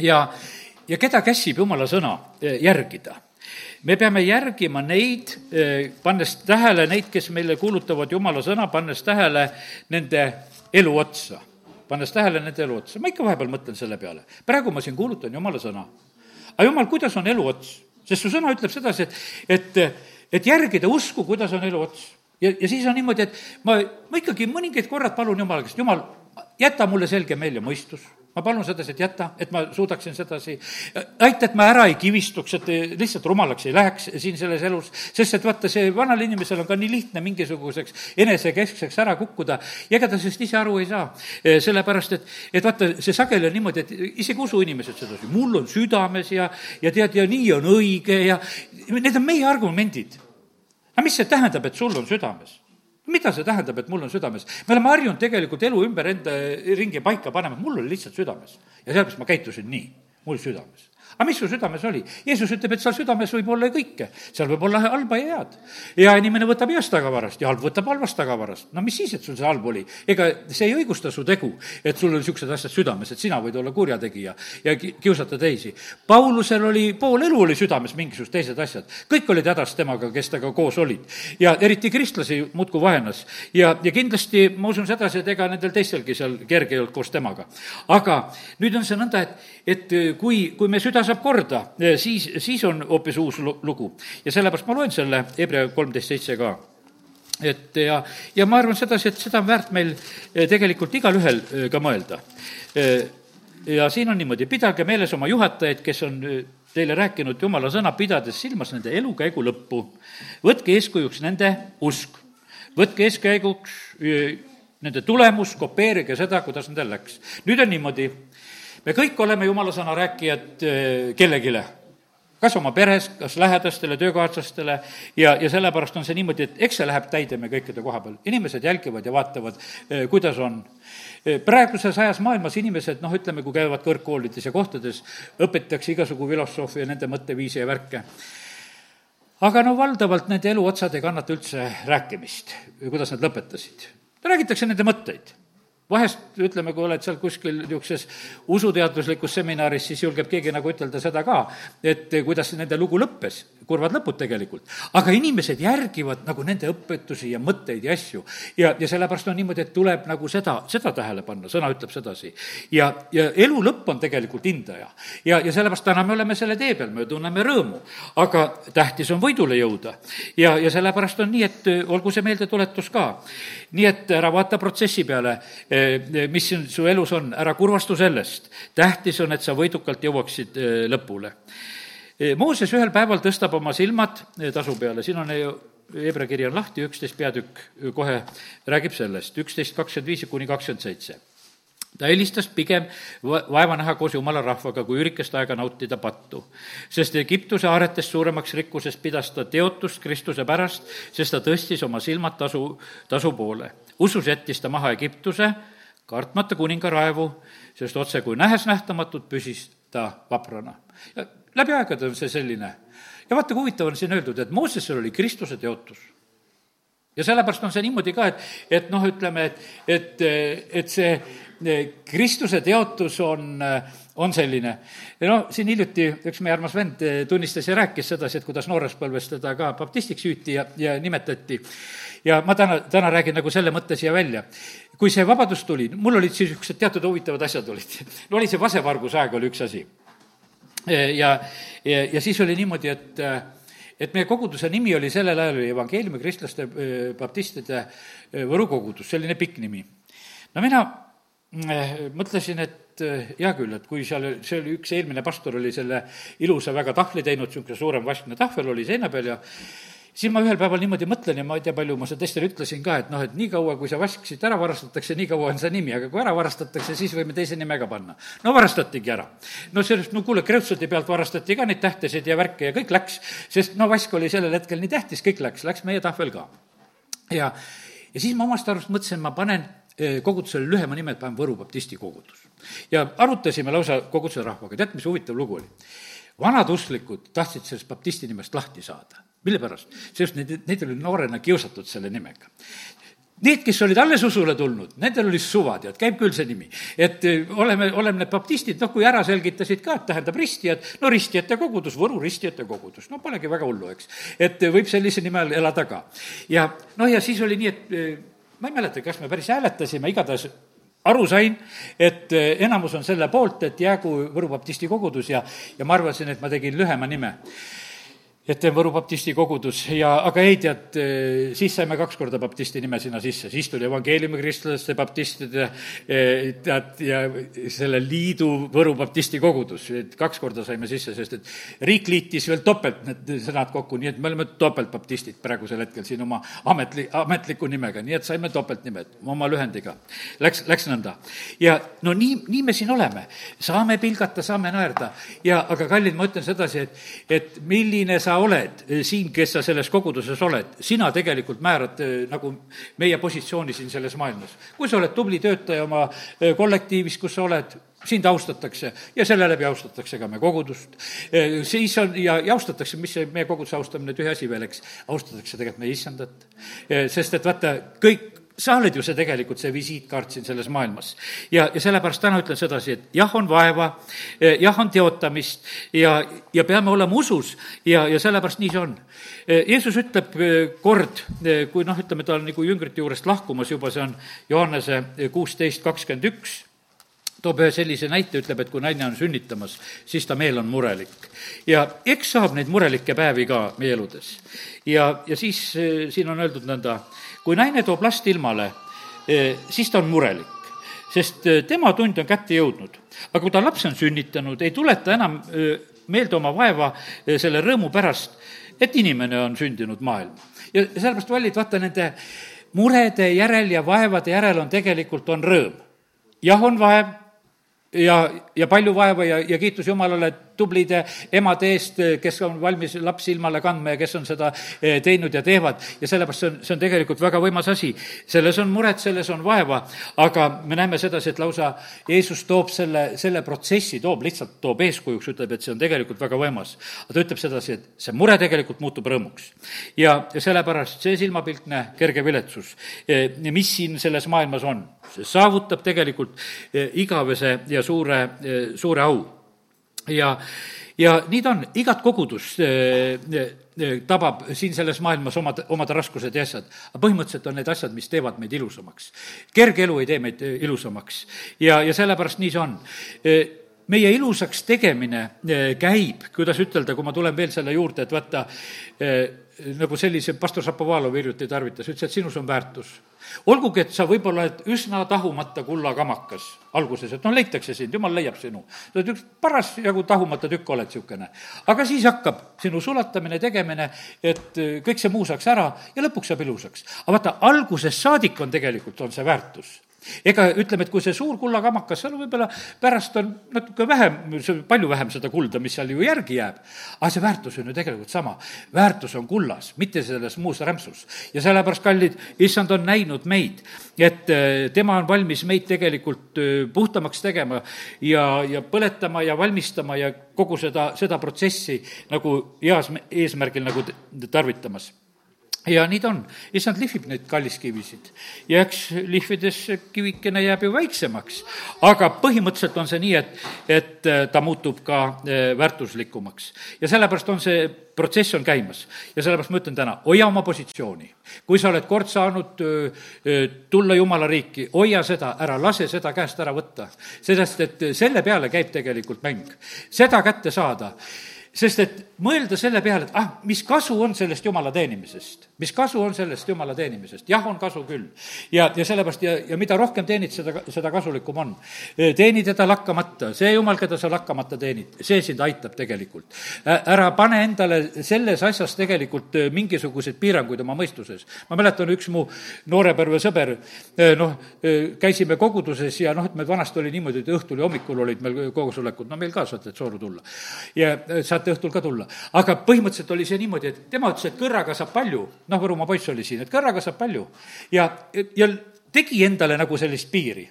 ja ja keda käsib jumala sõna eh, järgida? me peame järgima neid, eh, pannes tähele neid, kes meile kuulutavad jumala sõna, pannes tähele nende elu otsa. pannes tähele nende elu otsa, ma ikka vahepeal mõtlen selle peale. praegu ma siin kuulutan jumala sõna. aga jumal, kuidas on elu ots? sest su sõna ütleb sedasi, et, et, et järgida usku, kuidas on elu ots. ja, ja siis on niimoodi, et ma, ma ikkagi mõningaid korrad palun jumala käest, jumal, jäta mulle selge meel ja mõistus ma palun sedasi, et jäta, et ma suudaksin sedasi, aita, et ma ära ei kivistuks, et lihtsalt rumalaks ei läheks siin selles elus, sest et vaata, see vanal inimesel on ka nii lihtne mingisuguseks enesekeskseks ära kukkuda ja ega ta sellest ise aru ei saa. sellepärast, et, et vaata, see sageli on niimoodi, et isegi usuinimesed sedasi, mul on südames ja, ja tead, ja nii on õige ja need on meie argumendid. aga mis see tähendab, et sul on südames? Mida see tähendab, et mul on südames? me oleme harjunud tegelikult elu ümber enda ringi paika panema, mul oli lihtsalt südames. ja sellepärast ma käitusin nii, mul südames aga mis su südames oli? Jeesus ütleb, et seal südames võib olla kõike. seal võib olla halba ja head. hea inimene võtab heast tagavarast ja halb võtab halvast tagavarast. no mis siis, et sul see halb oli? ega see ei õigusta su tegu, et sul on niisugused asjad südames, et sina võid olla kurjategija ja kiusata teisi. Paulusel oli, pool elu oli südames mingisugused teised asjad. kõik olid hädas temaga, kes temaga koos olid. ja eriti kristlasi muudkui vaenas. ja, ja kindlasti ma usun sedasi, et ega nendel teistelgi seal kerge ei olnud koos temaga. aga nüüd on see nõnda, et, et kui, kui me süda seda saab korda, siis, siis on hoopis uus lugu. ja sellepärast ma loen selle Hebra kolmteist seitse ka et ja, ja ma arvan sedasi, et seda on väärt meil eh, tegelikult igalühel eh, ka mõelda. Eh, ja siin on niimoodi, pidage meeles oma juhatajaid, kes on teile rääkinud jumala sõna, pidades silmas nende elukäigu lõppu. võtke eeskujuks nende usk, võtke eeskäiguks nende tulemus, kopeerige seda, kuidas nendel läks. nüüd on niimoodi, me kõik oleme jumala sõna rääkijad äh, kellelegi, kas oma peres, kas lähedastele, töökaaslastele ja, ja sellepärast on see niimoodi, et eks see läheb täide me kõikide koha peal. inimesed jälgivad ja vaatavad, äh, kuidas on. Äh, praeguses ajas maailmas inimesed, noh, ütleme, kui käivad kõrgkoolides ja kohtades, õpetatakse igasugu filosoofia, nende mõtteviisi ja värke aga no valdavalt nende eluotsad ei kannata üldse rääkimist, kuidas nad lõpetasid. räägitakse nende mõtteid vahest ütleme, kui oled seal kuskil niisuguses usuteaduslikus seminaris, siis julgeb keegi nagu ütelda seda ka, et kuidas nende lugu lõppes. kurvad lõpud tegelikult. aga inimesed järgivad nagu nende õpetusi ja mõtteid ja asju. ja, ja sellepärast on niimoodi, et tuleb nagu seda, seda tähele panna, sõna ütleb sedasi. ja, ja elu lõpp on tegelikult hindaja. ja, ja sellepärast täna me oleme selle tee peal, me tunneme rõõmu. aga tähtis on võidule jõuda. ja, ja sellepärast on nii, et olgu see meeldetuletus ka. nii et ära vaata protsessi peale, mis su elus on, ära kurvastu sellest. tähtis on, et sa võidukalt jõuaksid lõpule Mooses ühel päeval tõstab oma silmad tasu peale, siin on ju Hebra kiri on lahti, üksteist peatükk kohe räägib sellest, üksteist kakskümmend viis kuni kakskümmend seitse ta helistas pigem vaeva näha koos jumala rahvaga, kui ürikest aega nautida pattu. sest Egiptuse aaretest suuremaks rikkusest pidas ta teotust Kristuse pärast, sest ta tõstis oma silmad tasu, tasu poole. usus jättis ta maha Egiptuse, kartmata kuninga raevu, sest otse kui nähes nähtamatut, püsis ta vaprana. ja läbi aegade on see selline. ja vaata, kui huvitav on siin öeldud, et Moosesel oli Kristuse teotus. ja sellepärast on see niimoodi ka, et, et noh, ütleme, et, et, et see Kristuse teotus on, on selline. noh, siin hiljuti üks meie armas vend tunnistas ja rääkis sedasi, et kuidas noores põlves teda ka baptistiks hüüti ja, ja nimetati. Ja ma täna, täna räägin nagu selle mõtte siia välja. kui see vabadus tuli, mul olid siis niisugused teatud huvitavad asjad olid. no oli see vasevarguse aeg, oli üks asi ja, ja, ja siis oli niimoodi, et et meie koguduse nimi oli sellel ajal oli evangeeliumi kristlaste baptistide Võru kogudus, selline pikk nimi. no mina mõtlesin, et hea küll, et kui seal, see oli üks eelmine pastor oli selle ilusa väga tahvli teinud, niisugune suurem vaskne tahvel oli seina peal ja siis ma ühel päeval niimoodi mõtlen ja ma ei tea, palju ma seda teistele ütlesin ka, et noh, et niikaua, kui see vask siit ära varastatakse, nii kaua on see nimi, aga kui ära varastatakse, siis võime teise nime ka panna. no varastatigi ära. no sellest, no kuule, Kreutzoti pealt varastati ka neid tähtesid ja värke ja kõik läks, sest no vask oli sellel hetkel nii tähtis, kõik läks, läks meie tahvel ka. ja, ja siis ma omast arust mõtlesin, ma panen eh, kogudusele lühema nime, et panen Võru baptisti kogudus. ja arutasime lausa koguduse rahvaga, tead, mis huvitav lugu oli? Vanad usklikud tahtsid sellest baptisti nimest lahti saada mille pärast? sest neid, neid oli noorena kiusatud selle nimega. Need, kes olid alles usule tulnud, nendel oli suva, tead, käib küll see nimi. et eh, oleme, oleme need baptistid, noh, kui ära selgitasid ka, et tähendab ristijad, no ristijate kogudus, Võru ristijate kogudus, no polegi väga hullu, eks. et võib sellise nime all elada ka. ja noh, ja siis oli nii, et eh, ma ei mäleta, kas me päris hääletasime, igatahes aru sain, et eh, enamus on selle poolt, et jäägu Võru baptisti kogudus ja, ja ma arvasin, et ma tegin lühema nime et teen Võru baptisti kogudus. Ja, aga ei, tead, eh, siis saime kaks korda baptisti nime sinna sisse, siis tuli evangeeliumi kristlaste baptistide eh, tead, ja selle liidu Võru baptisti kogudus, et kaks korda saime sisse, sest et riik liitis veel topelt need sõnad kokku, nii et me oleme topeltbaptistid praegusel hetkel siin oma ametli-, ametliku nimega, nii et saime topeltnimed oma lühendiga. Läks, läks nõnda. ja no nii, nii me siin oleme, saame pilgata, saame naerda. Ja aga kallid, ma ütlen sedasi, et, et milline sa sa oled eh, siin, kes sa selles koguduses oled, sina tegelikult määrad eh, nagu meie positsiooni siin selles maailmas. kui sa oled tubli töötaja oma eh, kollektiivis, kus sa oled, sind austatakse ja selle läbi austatakse ka meie kogudust. siis on, ja, ja austatakse, mis see meie koguduse austamine, tühi asi veel, eks, austatakse tegelikult meie issandat. sest et vaata, kõik sa oled ju see tegelikult, see visiitkaart siin selles maailmas. ja, ja sellepärast täna ütlen sedasi, et jah, on vaeva, eh, jah, on teotamist ja, ja peame olema usus ja, ja sellepärast nii see on. Eh, Jeesus ütleb eh, kord, kui noh, ütleme, ta on nagu jüngrite juurest lahkumas juba, see on Johannese kuusteist kakskümmend üks, toob ühe sellise näite, ütleb, et kui naine on sünnitamas, siis ta meel on murelik. ja eks saab neid murelikke päevi ka meie eludes. ja, ja siis siin on öeldud nõnda, kui naine toob last ilmale, eh, siis ta on murelik, sest eh, tema tund on kätte jõudnud. aga kui ta laps on sünnitanud, ei tuleta enam eh, meelde oma vaeva selle rõõmu pärast, et inimene on sündinud maailma. ja sellepärast, Vallid, vaata nende murede järel ja vaevade järel on tegelikult, on rõõm. jah, on vaev ja, ja palju vaeva ja, ja kiitus Jumalale tublide emade eest, kes on valmis lapsi ilmale kandma ja kes on seda eh, teinud ja teevad. ja sellepärast see on, see on tegelikult väga võimas asi. selles on muret, selles on vaeva, aga me näeme sedasi, et lausa Jeesus toob selle, selle protsessi, toob, lihtsalt toob eeskujuks, ütleb, et see on tegelikult väga võimas. aga ta ütleb sedasi, et see mure tegelikult muutub rõõmuks. ja, ja sellepärast see silmapiltne kerge viletsus, eh, mis siin selles maailmas on, see saavutab tegelikult eh, igavese ja suure, suure au ja, ja nii ta on, igat kogudust tabab siin selles maailmas omad, omad raskused ja asjad. aga põhimõtteliselt on need asjad, mis teevad meid ilusamaks. kerge elu ei tee meid ilusamaks ja, ja sellepärast nii see on meie ilusaks tegemine käib, kuidas ütelda, kui ma tulen veel selle juurde, et vaata, nagu sellise pastor Šapovalov hiljuti tarvitas, ütles, et sinus on väärtus. Olgugi, et sa võib-olla oled üsna tahumata kullakamakas alguses, et noh, leitakse sind, jumal leiab sinu. sa oled üks parasjagu tahumata tükk oled niisugune. aga siis hakkab sinu sulatamine, tegemine, et kõik see muu saaks ära ja lõpuks saab ilusaks. aga vaata, algusest saadik on tegelikult, on see väärtus ega ütleme, et kui see suur kullakamakas, seal võib-olla pärast on natuke vähem, palju vähem seda kulda, mis seal ju järgi jääb, aga see väärtus on ju tegelikult sama. väärtus on kullas, mitte selles muus rämpsus. ja sellepärast, kallid, issand on näinud meid, et äh, tema on valmis meid tegelikult äh, puhtamaks tegema ja, ja põletama ja valmistama ja kogu seda, seda protsessi nagu heas eesmärgil nagu tarvitamas ja nii ta on, issand lihvib neid kalliskivisid ja eks lihvides kivikene jääb ju väiksemaks. aga põhimõtteliselt on see nii, et, et äh, ta muutub ka äh, väärtuslikumaks. ja sellepärast on see protsess on käimas ja sellepärast ma ütlen täna, hoia oma positsiooni. kui sa oled kord saanud äh, tulla Jumala riiki, hoia seda, ära lase seda käest ära võtta. sellest, et selle peale käib tegelikult mäng. seda kätte saada sest et mõelda selle peale, et ah, mis kasu on sellest jumala teenimisest, mis kasu on sellest jumala teenimisest, jah, on kasu küll. ja, ja sellepärast ja, ja mida rohkem teenid, seda, seda kasulikum on. teeni teda lakkamata, see jumal, keda sa lakkamata teenid, see sind aitab tegelikult. ära pane endale selles asjas tegelikult mingisuguseid piiranguid oma mõistuses. ma mäletan, üks mu noorepõlve sõber, noh, käisime koguduses ja noh, et vanasti oli niimoodi, et õhtul ja hommikul olid meil koosolekud, no meil ka saate sooru tulla. ja sa saate õhtul ka tulla. aga põhimõtteliselt oli see niimoodi, et tema ütles, et kõrraga saab palju, noh, Võrumaa poiss oli siin, et kõrraga saab palju. ja, ja tegi endale nagu sellist piiri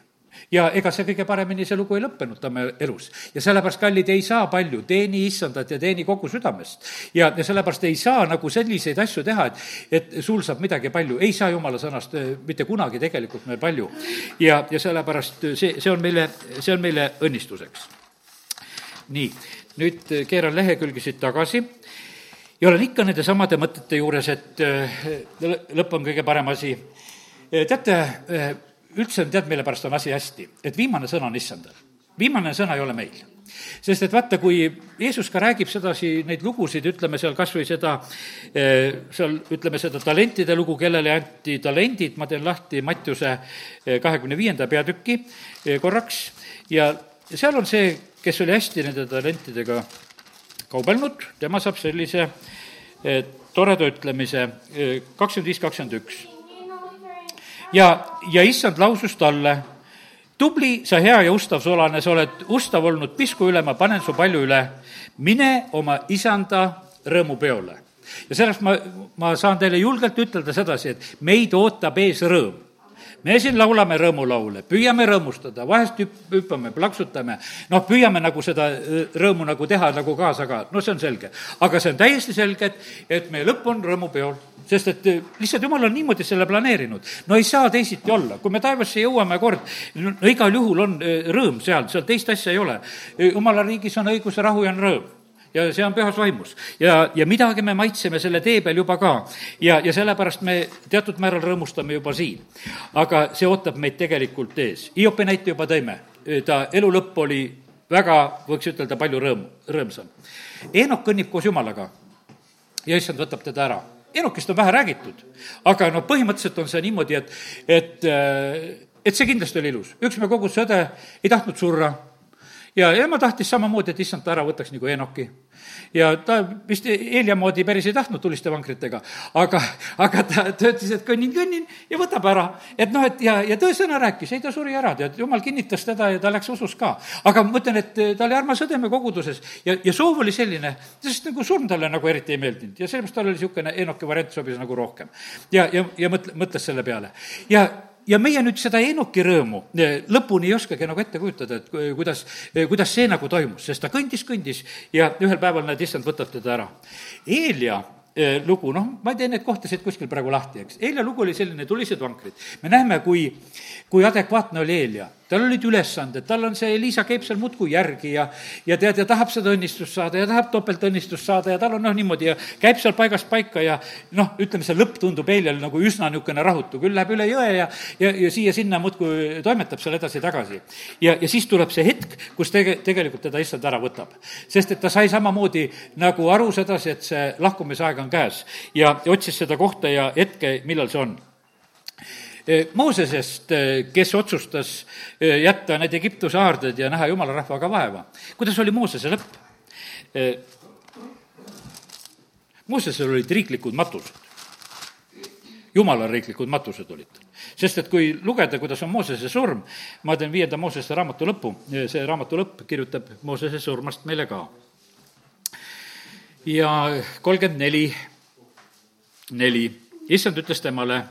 ja ega see kõige paremini, see lugu ei lõppenud tema elus. ja sellepärast, kallid, ei saa palju, teeni issandat ja teeni kogu südamest. ja, ja sellepärast ei saa nagu selliseid asju teha, et, et sul saab midagi palju, ei saa jumala sõnast eh, mitte kunagi tegelikult meil palju. ja, ja sellepärast see, see on meile, see on meile õnnistuseks. nii nüüd äh, keeran lehekülgi siit tagasi ja olen ikka nende samade mõtete juures, et äh, lõpp on kõige parem asi. Äh, teate, üldse tead, mille pärast on asi hästi, et viimane sõna on issandal. viimane sõna ei ole meil sest et vaata, kui Jeesus ka räägib sedasi neid lugusid, ütleme seal kas või seda, seal ütleme seda talentide lugu, kellele anti talendid, ma teen lahti Mattiuse kahekümne viienda peatüki korraks ja seal on see kes oli hästi nende talentidega kaubelnud, tema saab sellise eh, toreda ütlemise, eh, kakskümmend viis, kakskümmend üks. ja, ja issand lausus talle, tubli, sa hea ja ustav solane, sa oled ustav olnud pisku üle, ma panen su palju üle, mine oma isanda rõõmupeole. ja sellest ma, ma saan teile julgelt ütelda sedasi, et meid ootab ees rõõm me siin laulame rõõmulaule, püüame rõõmustada, vahest hüpp-, hüppame, plaksutame, noh, püüame nagu seda äh, rõõmu nagu teha nagu kaasa ka, no see on selge. aga see on täiesti selge, et, et meie lõpp on rõõmupeol sest et äh, lihtsalt jumal on niimoodi selle planeerinud. no ei saa teisiti olla, kui me taevasse jõuame kord, no igal juhul on äh, rõõm seal, seal teist asja ei ole. jumala riigis on õigus rahu ja on rõõm ja see on pühas vaimus. ja, ja midagi me maitseme selle tee peal juba ka. ja, ja sellepärast me teatud määral rõõmustame juba siin. aga see ootab meid tegelikult ees. Hiopi näite juba tõime, ta elu lõpp oli väga, võiks ütelda, palju rõõm, rõõmsam. Eenok kõnnib koos Jumalaga ja issand võtab teda ära. Enokist on vähe räägitud, aga noh, põhimõtteliselt on see niimoodi, et, et, et see kindlasti oli ilus. üks me kogu sõde ei tahtnud surra ja ema tahtis samamoodi, et issand ta ära võtaks nagu Enoki. ja ta vist Helja moodi päris ei tahtnud tuliste vankritega, aga, aga ta, ta ütles, et kõnnin, kõnnin ja võtab ära. et noh, et ja, ja tõesõna rääkis, ei ta suri ära, tead, jumal kinnitas teda ja ta läks usus ka. aga ma mõtlen, et ta oli armas õdeme koguduses ja, ja soov oli selline, sest nagu surm talle nagu eriti ei meeldinud ja sellepärast tal oli niisugune Enoki variant sobis nagu rohkem. ja, ja, ja mõtle, mõtles selle peale. ja ja meie nüüd seda Enoki rõõmu eh, lõpuni ei oskagi nagu ette kujutada, et kuidas, eh, kuidas see nagu toimus, sest ta kõndis, kõndis ja ühel päeval, näed, issand võtab teda ära. Eelia eh, lugu, noh, ma ei tee neid kohtasid kuskil praegu lahti, eks. Eelia lugu oli selline, tulised vankrid. me näeme, kui, kui adekvaatne oli Eelia. Tal olid ülesanded, tal on see, Liisa käib seal muudkui järgi ja ja tead, ja tahab seda õnnistust saada ja tahab topeltõnnistust saada ja tal on noh, niimoodi ja käib seal paigast paika ja noh, ütleme, see lõpp tundub Heljal nagu üsna niisugune rahutu, küll läheb üle jõe ja ja, ja siia-sinna muudkui toimetab seal edasi-tagasi. ja, ja siis tuleb see hetk, kus tege-, tegelikult teda issand ära võtab. sest et ta sai samamoodi nagu aru sedasi, et see lahkumisaeg on käes ja, ja otsis seda kohta ja hetke, millal see on Moosesest, kes otsustas jätta need Egiptuse aarded ja näha jumala rahvaga vaeva. kuidas oli Moosese lõpp? Moosesel olid riiklikud matused. jumala riiklikud matused olid tal. sest et kui lugeda, kuidas on Moosese surm, ma teen viienda Moosese raamatu lõpu, see raamatu lõpp kirjutab Moosese surmast meile ka. ja kolmkümmend neli, neli, issand ütles temale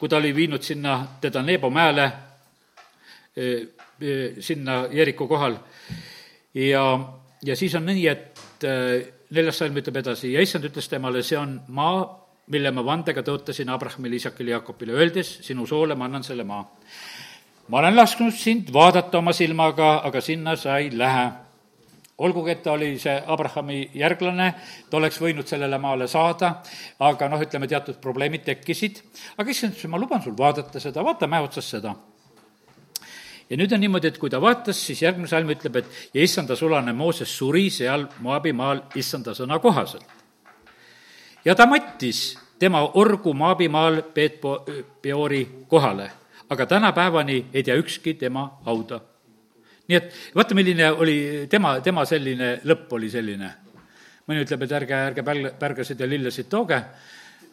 kui ta oli viinud sinna teda Neebo mäele, e, e, sinna Jeriko kohal. ja, ja siis on nii, et e, neljas salm ütleb edasi ja issand ütles temale, see on maa, mille ma vandega tõotasin Abrahamile, Isakile, Jakobile, öeldes, sinu soole ma annan selle maa. ma olen lasknud sind vaadata oma silmaga, aga sinna sa ei lähe olgugi, et ta oli see Abrahami järglane, ta oleks võinud sellele maale saada, aga noh, ütleme, teatud probleemid tekkisid, aga issand ütles, ma luban sul vaadata seda, vaata mäe otsas seda. Ja nüüd on niimoodi, et kui ta vaatas, siis järgmine salm ütleb, et ja issanda sulane Mooses suri seal Moabi maal issanda sõna kohaselt. ja ta mattis tema orgu Moabi maal Peetpo-, Peori kohale, aga tänapäevani ei tea ükski tema hauda nii et vaata, milline oli tema, tema selline lõpp oli selline. mõni ütleb, et ärge, ärge pälg-, pärgasid ja lillesid tooge,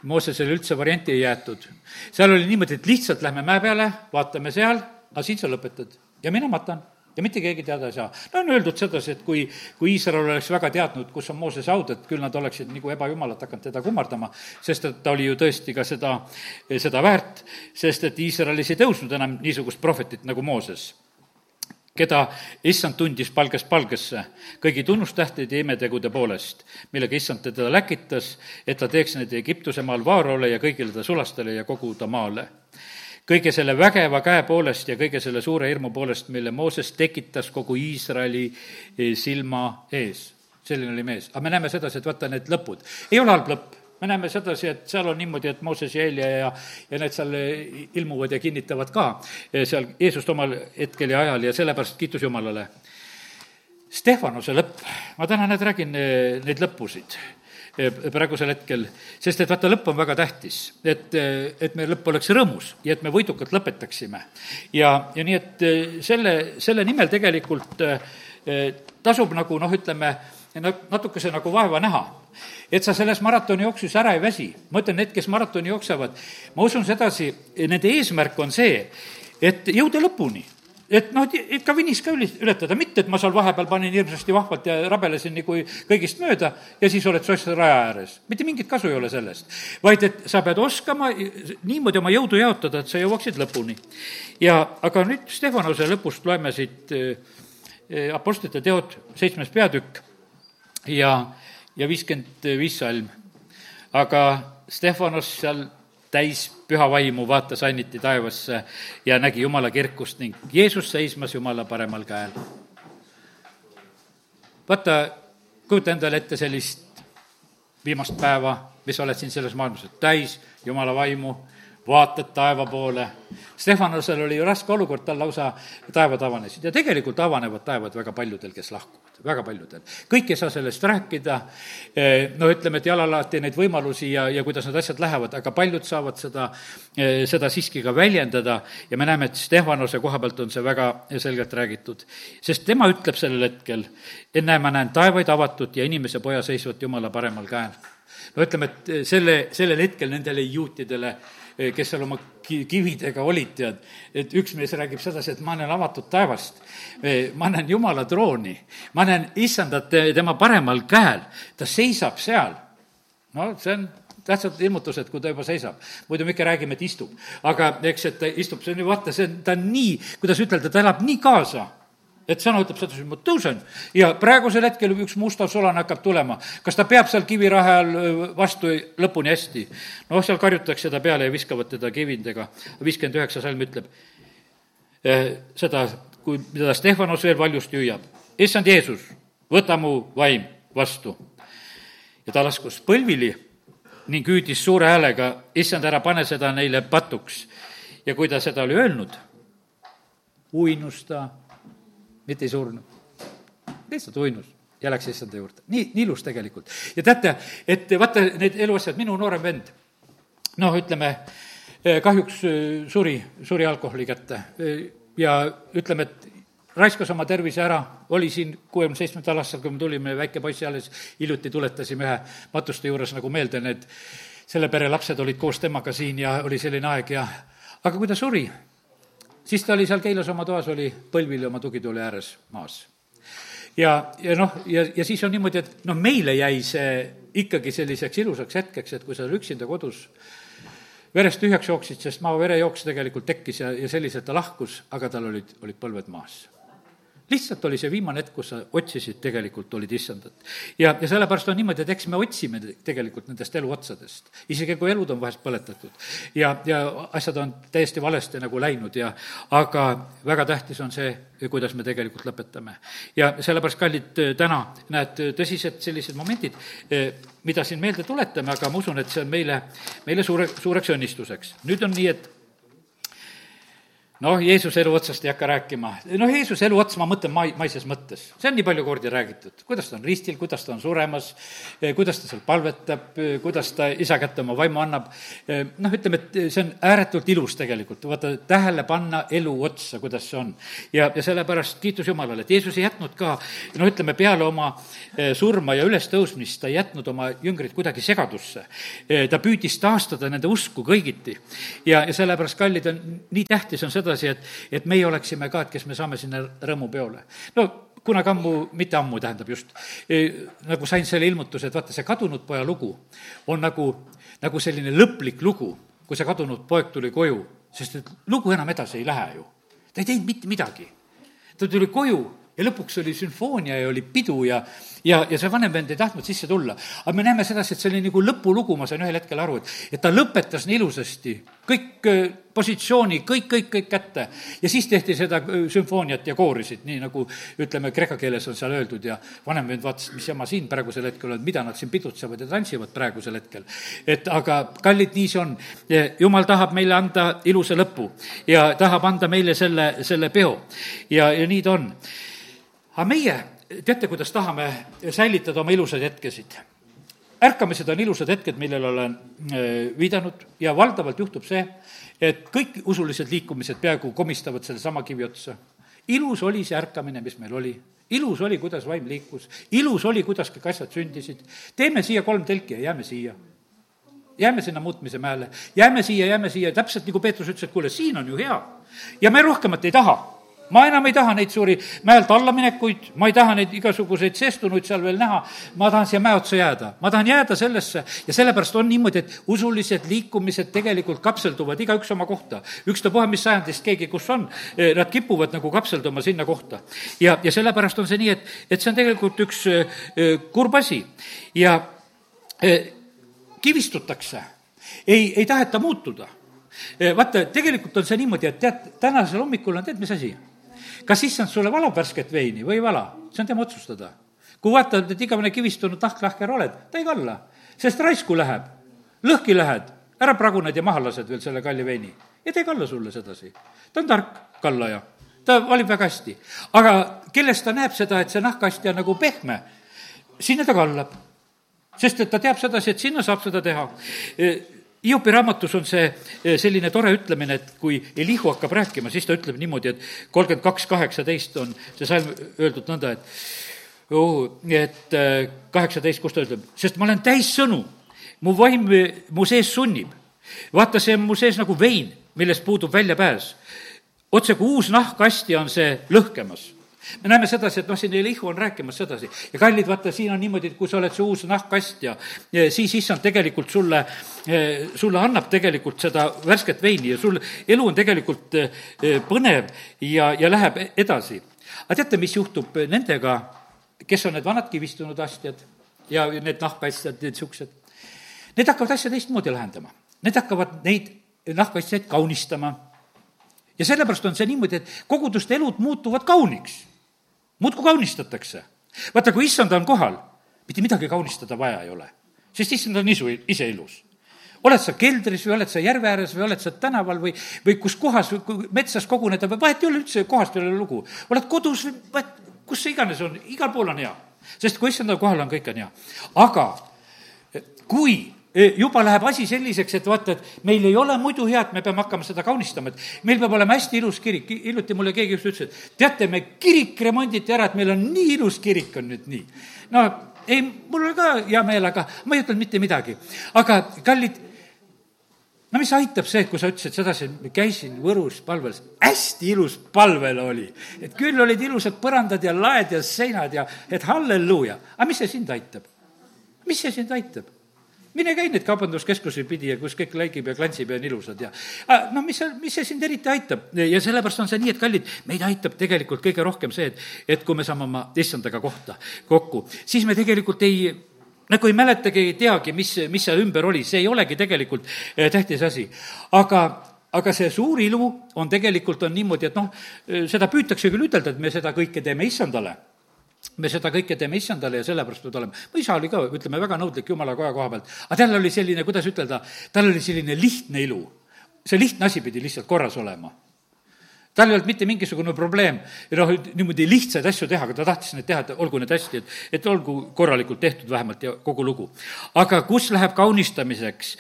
Moosesele üldse varianti ei jäetud. seal oli niimoodi, et lihtsalt lähme mäe peale, vaatame seal, aga siin sa lõpetad ja mina matan ja mitte keegi teada ei saa. no on öeldud sedasi, et kui, kui Iisrael oleks väga teadnud, kus on Moosese haud, et küll nad oleksid nagu ebajumalat hakanud teda kummardama, sest et ta oli ju tõesti ka seda, seda väärt, sest et Iisraelis ei tõusnud enam niisugust prohvetit nagu Mooses keda issand tundis palgest palgesse kõigi tunnustähtede ja imetegude poolest, millega issand teda läkitas, et ta teeks neid Egiptuse maal Vaarole ja kõigile ta sulastele ja kogu ta maale. kõige selle vägeva käe poolest ja kõige selle suure hirmu poolest, mille Mooses tekitas kogu Iisraeli eh, silma ees. selline oli mees, aga me näeme sedasi, et vaata need lõpud, ei ole halb lõpp me näeme sedasi, et seal on niimoodi, et Mooses ja Helja ja, ja need seal ilmuvad ja kinnitavad ka eh, seal Jeesust omal hetkel ja ajal ja sellepärast kiitus Jumalale. Stefanuse lõpp, ma täna nüüd räägin eh, neid lõppusid eh, praegusel hetkel, sest et vaata, lõpp on väga tähtis, et, et meie lõpp oleks rõõmus ja et me võidukalt lõpetaksime. ja, ja nii, et selle, selle nimel tegelikult tasub nagu noh, ütleme, natukese nagu vaeva näha et sa selles maratonijooksus ära ei väsi. ma ütlen, need, kes maratoni jooksevad, ma usun sedasi, nende eesmärk on see, et jõuda lõpuni et noh, ikka vinis ka üli-, ületada, mitte et ma seal vahepeal panin hirmsasti vahvalt ja rabelesin nagu kõigist mööda ja siis oled soss raja ääres. mitte mingit kasu ei ole sellest. vaid et sa pead oskama niimoodi oma jõudu jaotada, et sa jõuaksid lõpuni. ja aga nüüd Stefanuse lõpust loeme siit eh, eh, Apostlite teod, seitsmes peatükk ja ja viiskümmend viis salm. aga Stefanos seal täis püha vaimu vaatas ainiti taevasse ja nägi Jumala kirkust ning Jeesus seismas Jumala paremal käel. vaata, kujuta endale ette sellist viimast päeva, mis oled siin selles maailmas, et täis Jumala vaimu vaatad taeva poole. Stefanosel oli ju raske olukord, tal lausa taevad avanesid ja tegelikult avanevad taevad väga paljudel, kes lahkuvad, väga paljudel. kõik ei saa sellest rääkida, eh, no ütleme, et alati neid võimalusi ja, ja kuidas need asjad lähevad, aga paljud saavad seda, eh, seda siiski ka väljendada ja me näeme, et Stefanose koha pealt on see väga selgelt räägitud. sest tema ütleb sellel hetkel, enne ma näen taevaid avatud ja inimese poja seisvat Jumala paremal käel no ütleme, et selle, sellel hetkel nendele juutidele Eh, kes seal oma kividega olid, tead, et üks mees räägib sedasi, et ma näen avatud taevast, eh, ma näen Jumala trooni, ma näen issandat tema paremal käel, ta seisab seal. no see on tähtsad ilmutused, kui ta juba seisab. muidu me ikka räägime, et istub. aga eks, et ta istub, see on ju vaata, see on, ta on nii, kuidas ütelda, ta elab nii kaasa et sõna ütleb sedasi, ma tõusen ja praegusel hetkel üks mustav sulane hakkab tulema. kas ta peab seal kivirahe all vastu lõpuni hästi? noh, seal karjutakse ta peale ja viskavad teda kivindega. viiskümmend üheksa salm ütleb, seda, kui, mida Stefanos veel valjusti hüüab. issand Jeesus, võta mu vaim vastu. ja ta laskus põlvili ning hüüdis suure häälega, issand, ära pane seda neile patuks. ja kui ta seda oli öelnud, uinus ta, mitte ei surnud. lihtsalt uinus ja läks issanda juurde. nii, nii ilus tegelikult. ja teate, et vaata need eluasjad, minu noorem vend, noh, ütleme, kahjuks suri, suri alkoholi kätte ja ütleme, et raiskas oma tervise ära, oli siin kuuekümne seitsmendal aastal, kui me tulime, väike poiss alles hiljuti tuletasime ühe matuste juures nagu meelde, need selle pere lapsed olid koos temaga siin ja oli selline aeg ja aga kui ta suri, siis ta oli seal Keilas oma toas, oli põlvili oma tugitooli ääres maas. ja, ja noh, ja, ja siis on niimoodi, et noh, meile jäi see ikkagi selliseks ilusaks hetkeks, et kui sa üksinda kodus, verest tühjaks jooksid, sest maa verejooks tegelikult tekkis ja, ja selliselt ta lahkus, aga tal olid, olid põlved maas lihtsalt oli see viimane hetk, kus sa otsisid tegelikult, olid issandat. ja, ja sellepärast on niimoodi, et eks me otsime tegelikult nendest eluotsadest, isegi kui elud on vahest põletatud. ja, ja asjad on täiesti valesti nagu läinud ja aga väga tähtis on see, kuidas me tegelikult lõpetame. ja sellepärast, kallid, täna näed, tõsised sellised momendid, mida siin meelde tuletame, aga ma usun, et see on meile, meile suure, suureks õnnistuseks. nüüd on nii, et noh, Jeesuse elu otsast ei hakka rääkima. noh, Jeesuse elu ots, ma mõtlen mai, maises mõttes. see on nii palju kordi räägitud, kuidas ta on ristil, kuidas ta on suremas, eh, kuidas ta seal palvetab, eh, kuidas ta isa kätte oma vaimu annab. Eh, noh, ütleme, et see on ääretult ilus tegelikult, vaata, tähele panna elu otsa, kuidas see on. ja, ja sellepärast kiitus Jumalale, et Jeesus ei jätnud ka, noh, ütleme, peale oma surma ja ülestõusmist, ta ei jätnud oma jüngrid kuidagi segadusse. ta püüdis taastada nende usku kõigiti. ja, ja sellepärast, kallid, on, nii tähtis on seda, sedasi, et, et meie oleksime ka, et kes me saame sinna rõõmupeole. no kunagi ammu, mitte ammu, tähendab just, nagu sain selle ilmutuse, et vaata, see kadunud poja lugu on nagu, nagu selline lõplik lugu, kui see kadunud poeg tuli koju, sest et lugu enam edasi ei lähe ju. ta ei teinud mitte midagi. ta tuli koju ja lõpuks oli sümfoonia ja oli pidu ja, ja, ja see vanem vend ei tahtnud sisse tulla. aga me näeme sedasi, et see oli nagu lõpulugu, ma sain ühel hetkel aru, et, et ta lõpetas nii ilusasti, kõik äh, positsiooni, kõik, kõik, kõik kätte. ja siis tehti seda äh, sümfooniat ja koorisid, nii nagu ütleme, kreeka keeles on seal öeldud ja vanem vend vaatas, mis jama siin praegusel hetkel on, mida nad siin pidutsevad ja tantsivad praegusel hetkel. et aga kallid, nii see on. jumal tahab meile anda ilusa lõpu ja tahab anda meile selle, selle peo ja, ja nii ta on aga meie, teate, kuidas tahame säilitada oma ilusaid hetkesid? ärkamised on ilusad hetked, millele olen äh, viidanud ja valdavalt juhtub see, et kõik usulised liikumised peaaegu komistavad sellesama kivi otsa. ilus oli see ärkamine, mis meil oli ilus oli, kuidas vaim liikus, ilus oli, kuidas kõik asjad sündisid. teeme siia kolm telki ja jääme siia. jääme sinna muutmise mäele, jääme siia, jääme siia, täpselt nagu Peetrus ütles, et kuule, siin on ju hea. ja me rohkemat ei taha ma enam ei taha neid suuri mäelt allaminekuid, ma ei taha neid igasuguseid seestunuid seal veel näha, ma tahan siia mäe otsa jääda. ma tahan jääda sellesse ja sellepärast on niimoodi, et usulised liikumised tegelikult kapselduvad igaüks oma kohta. ükstapuha, mis sajandist keegi kus on, eh, nad kipuvad nagu kapselduma sinna kohta. ja, ja sellepärast on see nii, et, et see on tegelikult üks eh, kurb asi ja eh, kivistutakse, ei, ei taheta muutuda vaata, tegelikult on see niimoodi, et tead, tänasel hommikul on tead, mis asi? Kas issand sulle valab värsket veini või ei vala, see on tema otsustada. kui vaatad, et igavene kivistunud tahklahker oled, ta ei kalla, sest raisku läheb, lõhki lähed, ära praguned ja maha lased veel selle kalli veini ja ta ei kalla sulle sedasi. ta on tark kallaja, ta valib väga hästi. aga kelles ta näeb seda, et see nahkasti on nagu pehme, sinna ta kallab. sest et ta teab sedasi, et sinna saab seda teha Hiopi raamatus on see eh, selline tore ütlemine, et kui Elihu hakkab rääkima, siis ta ütleb niimoodi, et kolmkümmend kaks, kaheksateist on see salm öeldud nõnda, et oh, et eh, kaheksateist, kus ta ütleb, sest ma olen täis sõnu, mu vaim mu sees sunnib. vaata, see on mu sees nagu vein, millest puudub väljapääs. otse kui uus nahkkasti on see lõhkemas me näeme sedasi, et noh, siin Elihu on rääkimas sedasi ja kallid, vaata, siin on niimoodi, et kui sa oled see uus nahkkast ja, ja siis issand tegelikult sulle, eh, sulle annab tegelikult seda värsket veini ja sul elu on tegelikult eh, põnev ja, ja läheb edasi. aga teate, mis juhtub nendega, kes on need vanad kivistunud astjad ja need nahkastjad, need niisugused? Need hakkavad asja teistmoodi lahendama. Need hakkavad neid nahkastjaid kaunistama ja sellepärast on see niimoodi, et koguduste elud muutuvad kauniks. Muudkui kaunistatakse. vaata, kui issand on kohal, mitte midagi kaunistada vaja ei ole, sest issand on isu, ise ilus oled sa keldris või oled sa järve ääres või oled sa tänaval või, või kus kohas, metsas koguneda või vahet ei ole üldse, kohast ei ole lugu. oled kodus või vahet, kus see iganes on, igal pool on hea. sest kui issanda kohal on, kõik on hea. aga kui juba läheb asi selliseks, et vaata, et meil ei ole muidu head, me peame hakkama seda kaunistama, et meil peab olema hästi ilus kirik. hiljuti mulle keegi just ütles, et teate, me kirik remonditi ära, et meil on nii ilus kirik on nüüd nii. no ei, mul oli ka hea meel, aga ma ei ütelnud mitte midagi. aga kallid, no mis aitab see, et kui sa ütlesid sedasi, et käisin Võrus palvel, hästi ilus palvel oli. et küll olid ilusad põrandad ja laed ja seinad ja et halleluuja. aga mis see sind aitab? mis see sind aitab? Mine käi neid kaubanduskeskusi pidi ja kus kõik läigib ja klantsib ja on ilusad ja no mis see, mis see sind eriti aitab? Ja sellepärast on see nii, et kallid, meid aitab tegelikult kõige rohkem see, et, et kui me saame oma issandaga kohta kokku, siis me tegelikult ei nagu ei mäletagi, ei teagi, mis, mis seal ümber oli, see ei olegi tegelikult eh, tähtis asi. aga, aga see suur ilu on tegelikult, on niimoodi, et noh, seda püütakse küll ütelda, et me seda kõike teeme issandale me seda kõike teeme issandale ja sellepärast peab olema. mu isa oli ka, ütleme, väga nõudlik jumala koja koha pealt, aga tal oli selline, kuidas ütelda, tal oli selline lihtne ilu. see lihtne asi pidi lihtsalt korras olema tal ei olnud mitte mingisugune probleem noh, niimoodi lihtsaid asju teha, aga ta tahtis neid teha, et olgu need hästi, et, et olgu korralikult tehtud vähemalt ja kogu lugu. aga kus läheb kaunistamiseks,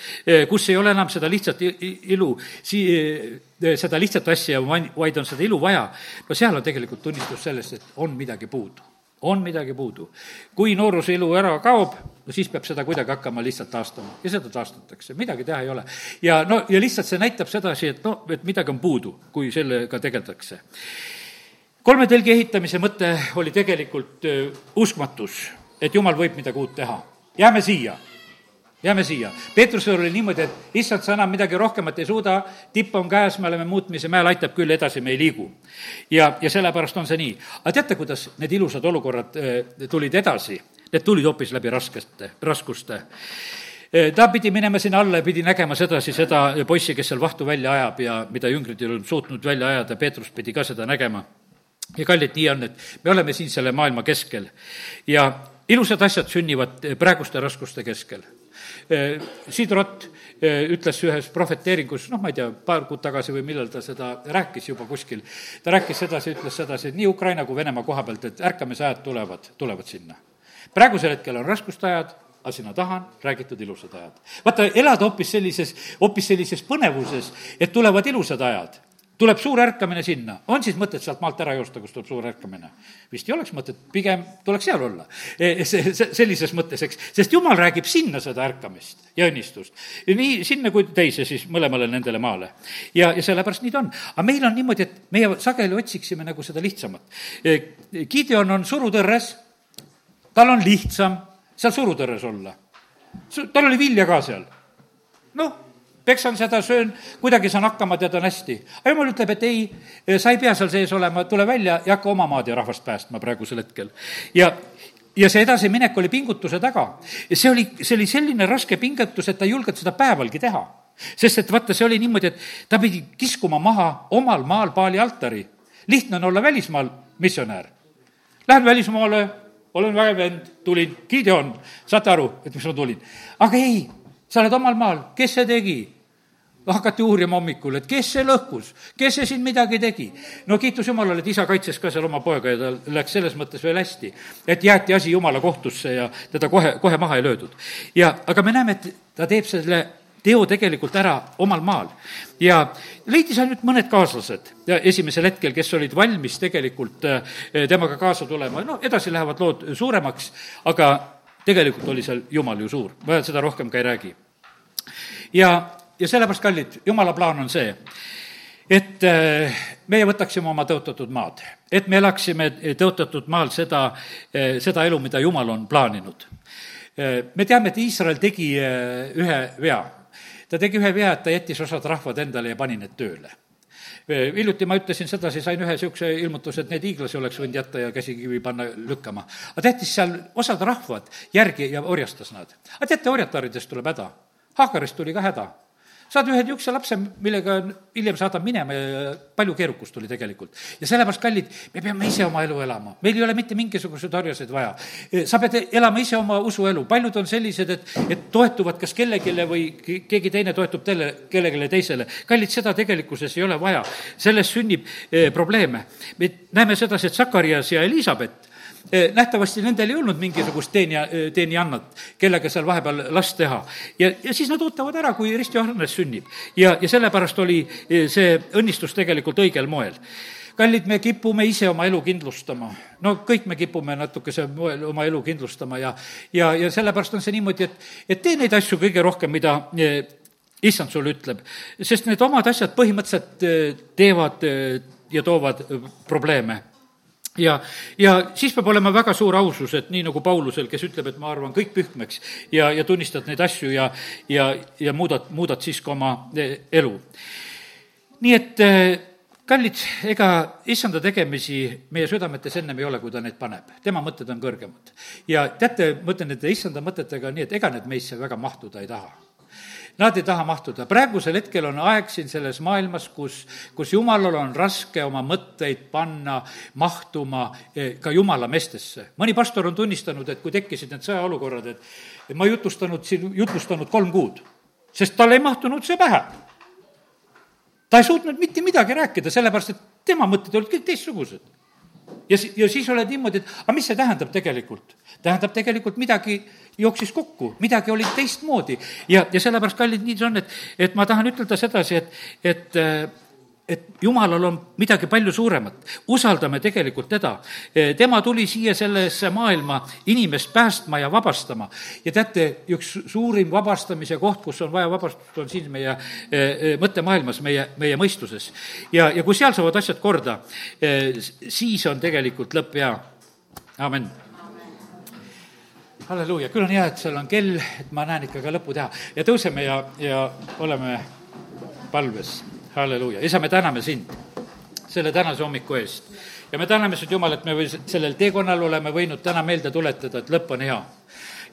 kus ei ole enam seda lihtsat ilu, sii-, seda lihtsat asja, vaid on seda ilu vaja, no seal on tegelikult tunnistus sellest, et on midagi puudu on midagi puudu. kui nooruse ilu ära kaob, no siis peab seda kuidagi hakkama lihtsalt taastama ja seda taastatakse, midagi teha ei ole. ja no, ja lihtsalt see näitab sedasi, et noh, et midagi on puudu, kui sellega tegeldakse. kolme telgi ehitamise mõte oli tegelikult uskmatus, et jumal võib midagi uut teha. jääme siia jääme siia. Peetrusel oli niimoodi, et issand, sa enam midagi rohkemat ei suuda, tipp on käes, me oleme muutmise mäel, aitab küll, edasi me ei liigu. ja, ja sellepärast on see nii. aga teate, kuidas need ilusad olukorrad äh, tulid edasi? Need tulid hoopis läbi raskeste, raskuste äh, ta pidi minema sinna alla ja pidi nägema sedasi seda poissi, kes seal vahtu välja ajab ja mida jüngrid ei olnud suutnud välja ajada, Peetrus pidi ka seda nägema. ja kallid, nii on, et me oleme siin selle maailma keskel ja ilusad asjad sünnivad praeguste raskuste keskel Äh, Sidrot äh, ütles ühes prohveteeringus, noh, ma ei tea, paar kuud tagasi või millal ta seda rääkis juba kuskil, ta rääkis sedasi, ütles sedasi, et nii Ukraina kui Venemaa koha pealt, et ärkamisajad tulevad, tulevad sinna. praegusel hetkel on raskuste ajad, aga sinna taha on räägitud ilusad ajad. vaata, elada hoopis sellises, hoopis sellises põnevuses, et tulevad ilusad ajad tuleb suur ärkamine sinna, on siis mõtet sealt maalt ära joosta, kus tuleb suur ärkamine? vist ei oleks mõtet, pigem tuleks seal olla. See, see, sellises mõttes, eks, sest jumal räägib sinna seda ärkamist ja õnnistust. nii sinna kui teise siis mõlemale nendele maale. ja, ja sellepärast nii ta on. aga meil on niimoodi, et meie sageli otsiksime nagu seda lihtsamat. E, Gideon on surutõrres, tal on lihtsam seal surutõrres olla. tal oli vilja ka seal. noh peksan seda, söön, kuidagi saan hakkama, tead, on hästi. aga jumal ütleb, et ei, sa ei pea seal sees olema, tule välja ja hakka oma maad ja rahvast päästma praegusel hetkel. ja ja see edasiminek oli pingutuse taga. see oli, see oli selline raske pingutus, et ta ei julgenud seda päevalgi teha. sest et vaata, see oli niimoodi, et ta pidi kiskuma maha omal maal paali altari. lihtne on olla välismaal missionär. Lähen välismaale, olen vägev vend, tulin, Gideon, saate aru, et miks ma tulin? aga ei, sa oled omal maal, kes see tegi? Hakati uurima hommikul, et kes see lõhkus, kes see siin midagi tegi. no kiitus Jumalale, et isa kaitses ka seal oma poega ja tal läks selles mõttes veel hästi, et jäeti asi Jumala kohtusse ja teda kohe, kohe maha ei löödud. ja, aga me näeme, et ta teeb selle teo tegelikult ära omal maal. ja leidis ainult mõned kaaslased ja esimesel hetkel, kes olid valmis tegelikult eh, temaga kaasa tulema, no edasi lähevad lood suuremaks, aga tegelikult oli seal Jumal ju suur, ma seda rohkem ka ei räägi. ja ja sellepärast, kallid, jumala plaan on see, et äh, meie võtaksime oma tõotatud maad, et me elaksime tõotatud maal seda, äh, seda elu, mida Jumal on plaaninud. Äh, me teame, et Iisrael tegi ühe vea. ta tegi ühe vea, et ta jättis osad rahvad endale ja pani need tööle hiljuti ma ütlesin sedasi, sain ühe niisuguse ilmutuse, et neid hiiglasi oleks võinud jätta ja käsikivi panna lükkama. aga ta jättis seal osad rahvad järgi ja orjastas nad. aga teate, orjataridest tuleb häda. Haagarist tuli ka häda saad ühe niisuguse lapse, millega hiljem saadab minema ja palju keerukust oli tegelikult. ja sellepärast, kallid, me peame ise oma elu elama, meil ei ole mitte mingisuguseid harjasid vaja. sa pead elama ise oma usuelu, paljud on sellised, et, et toetuvad kas kellelegi või keegi teine toetub teile, kellelegi teisele. kallid, seda tegelikkuses ei ole vaja, sellest sünnib eh, probleeme. me näeme sedasi, et Sakarias ja Elizabeth nähtavasti nendel ei olnud mingisugust teenija, teenijannat, kellega seal vahepeal last teha. ja, ja siis nad ootavad ära, kui Rist Johannes sünnib. ja, ja sellepärast oli see õnnistus tegelikult õigel moel kallid, me kipume ise oma elu kindlustama. no kõik me kipume natukese moel oma elu kindlustama ja, ja, ja sellepärast on see niimoodi, et, et tee neid asju kõige rohkem, mida issand sulle ütleb. sest need omad asjad põhimõtteliselt teevad ja toovad probleeme ja, ja siis peab olema väga suur ausus, et nii nagu Paulusel, kes ütleb, et ma arvan kõik pühkmeks ja, ja tunnistad neid asju ja, ja, ja muudad, muudad siis ka oma e, elu. nii et e, kallid, ega issanda tegemisi meie südametes ennem ei ole, kui ta neid paneb. tema mõtted on kõrgemad. ja teate, ma ütlen nende issanda mõtetega nii, et ega need meisse väga mahtuda ei taha Nad ei taha mahtuda. praegusel hetkel on aeg siin selles maailmas, kus, kus jumalal on raske oma mõtteid panna mahtuma eh, ka jumala meestesse. mõni pastor on tunnistanud, et kui tekkisid need sõjaolukorrad, et ma jutustanud siin, jutustanud kolm kuud, sest tal ei mahtunud see pähe. ta ei suutnud mitte midagi rääkida, sellepärast et tema mõtted olid kõik teistsugused ja si-, ja siis oled niimoodi, et aga mis see tähendab tegelikult? tähendab tegelikult midagi jooksis kokku, midagi oli teistmoodi. ja, ja sellepärast, kallid, nii see on, et, et ma tahan ütelda sedasi, et, et et jumalal on midagi palju suuremat, usaldame tegelikult teda. tema tuli siia sellesse maailma inimest päästma ja vabastama. ja teate, üks suurim vabastamise koht, kus on vaja vabastust, on siin meie e, e, mõttemaailmas, meie, meie mõistuses. ja, ja kui seal saavad asjad korda, e, siis on tegelikult lõpp hea. amin halleluuja, küll on hea, et seal on kell, et ma näen ikka ka lõpu teha ja tõuseme ja, ja oleme palves, halleluuja, isa, me täname sind selle tänase hommiku eest. Ja me täname sind, Jumal, et me või sellel teekonnal oleme võinud täna meelde tuletada, et lõpp on hea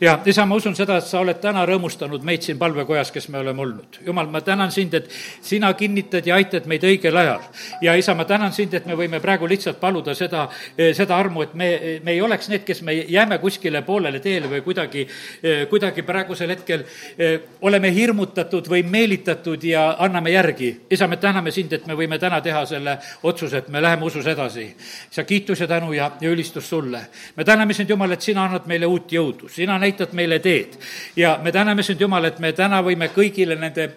ja isa, ma usun seda, et sa oled täna rõõmustanud meid siin palvekojas, kes me oleme olnud. jumal, ma tänan sind, et sina kinnitad ja aitad meid õigel ajal. ja isa, ma tänan sind, et me võime praegu lihtsalt paluda seda, eh, seda armu, et me, me ei oleks need, kes me jääme kuskile poolele teele või kuidagi, eh, kuidagi praegusel hetkel eh, oleme hirmutatud või meelitatud ja anname järgi. isa, me täname sind, et me võime täna teha selle otsuse, et me läheme usus edasi. sa kiitus ja tänu ja, ja ülistus sulle. me täname sind, Jumal, et sina annad meile uut jõudu, sina näitad meile teed. ja me täname sind, Jumal, et me täna võime kõigile nende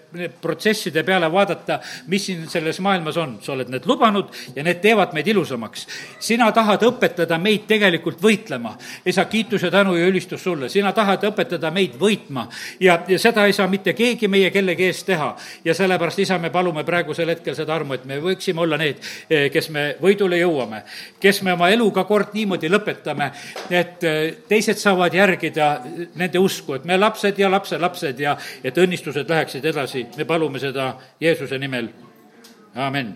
protsesside peale vaadata, mis siin selles maailmas on. sa oled need lubanud ja need teevad meid ilusamaks. sina tahad õpetada meid tegelikult võitlema. isa, kiitus ja tänu ja ülistus sulle. sina tahad õpetada meid võitma ja, ja seda ei saa mitte keegi meie kellegi eest teha. ja sellepärast, isa, me palume praegusel hetkel seda armu, et me võiksime olla need, eh, kes me võidule jõuame, kes me oma eluga kord niimoodi lõpetame, et eh, teised saavad järgida nende usku, et me lapsed ja lapselapsed ja et õnnistused läheksid edasi, me palume seda Jeesuse nimel, amin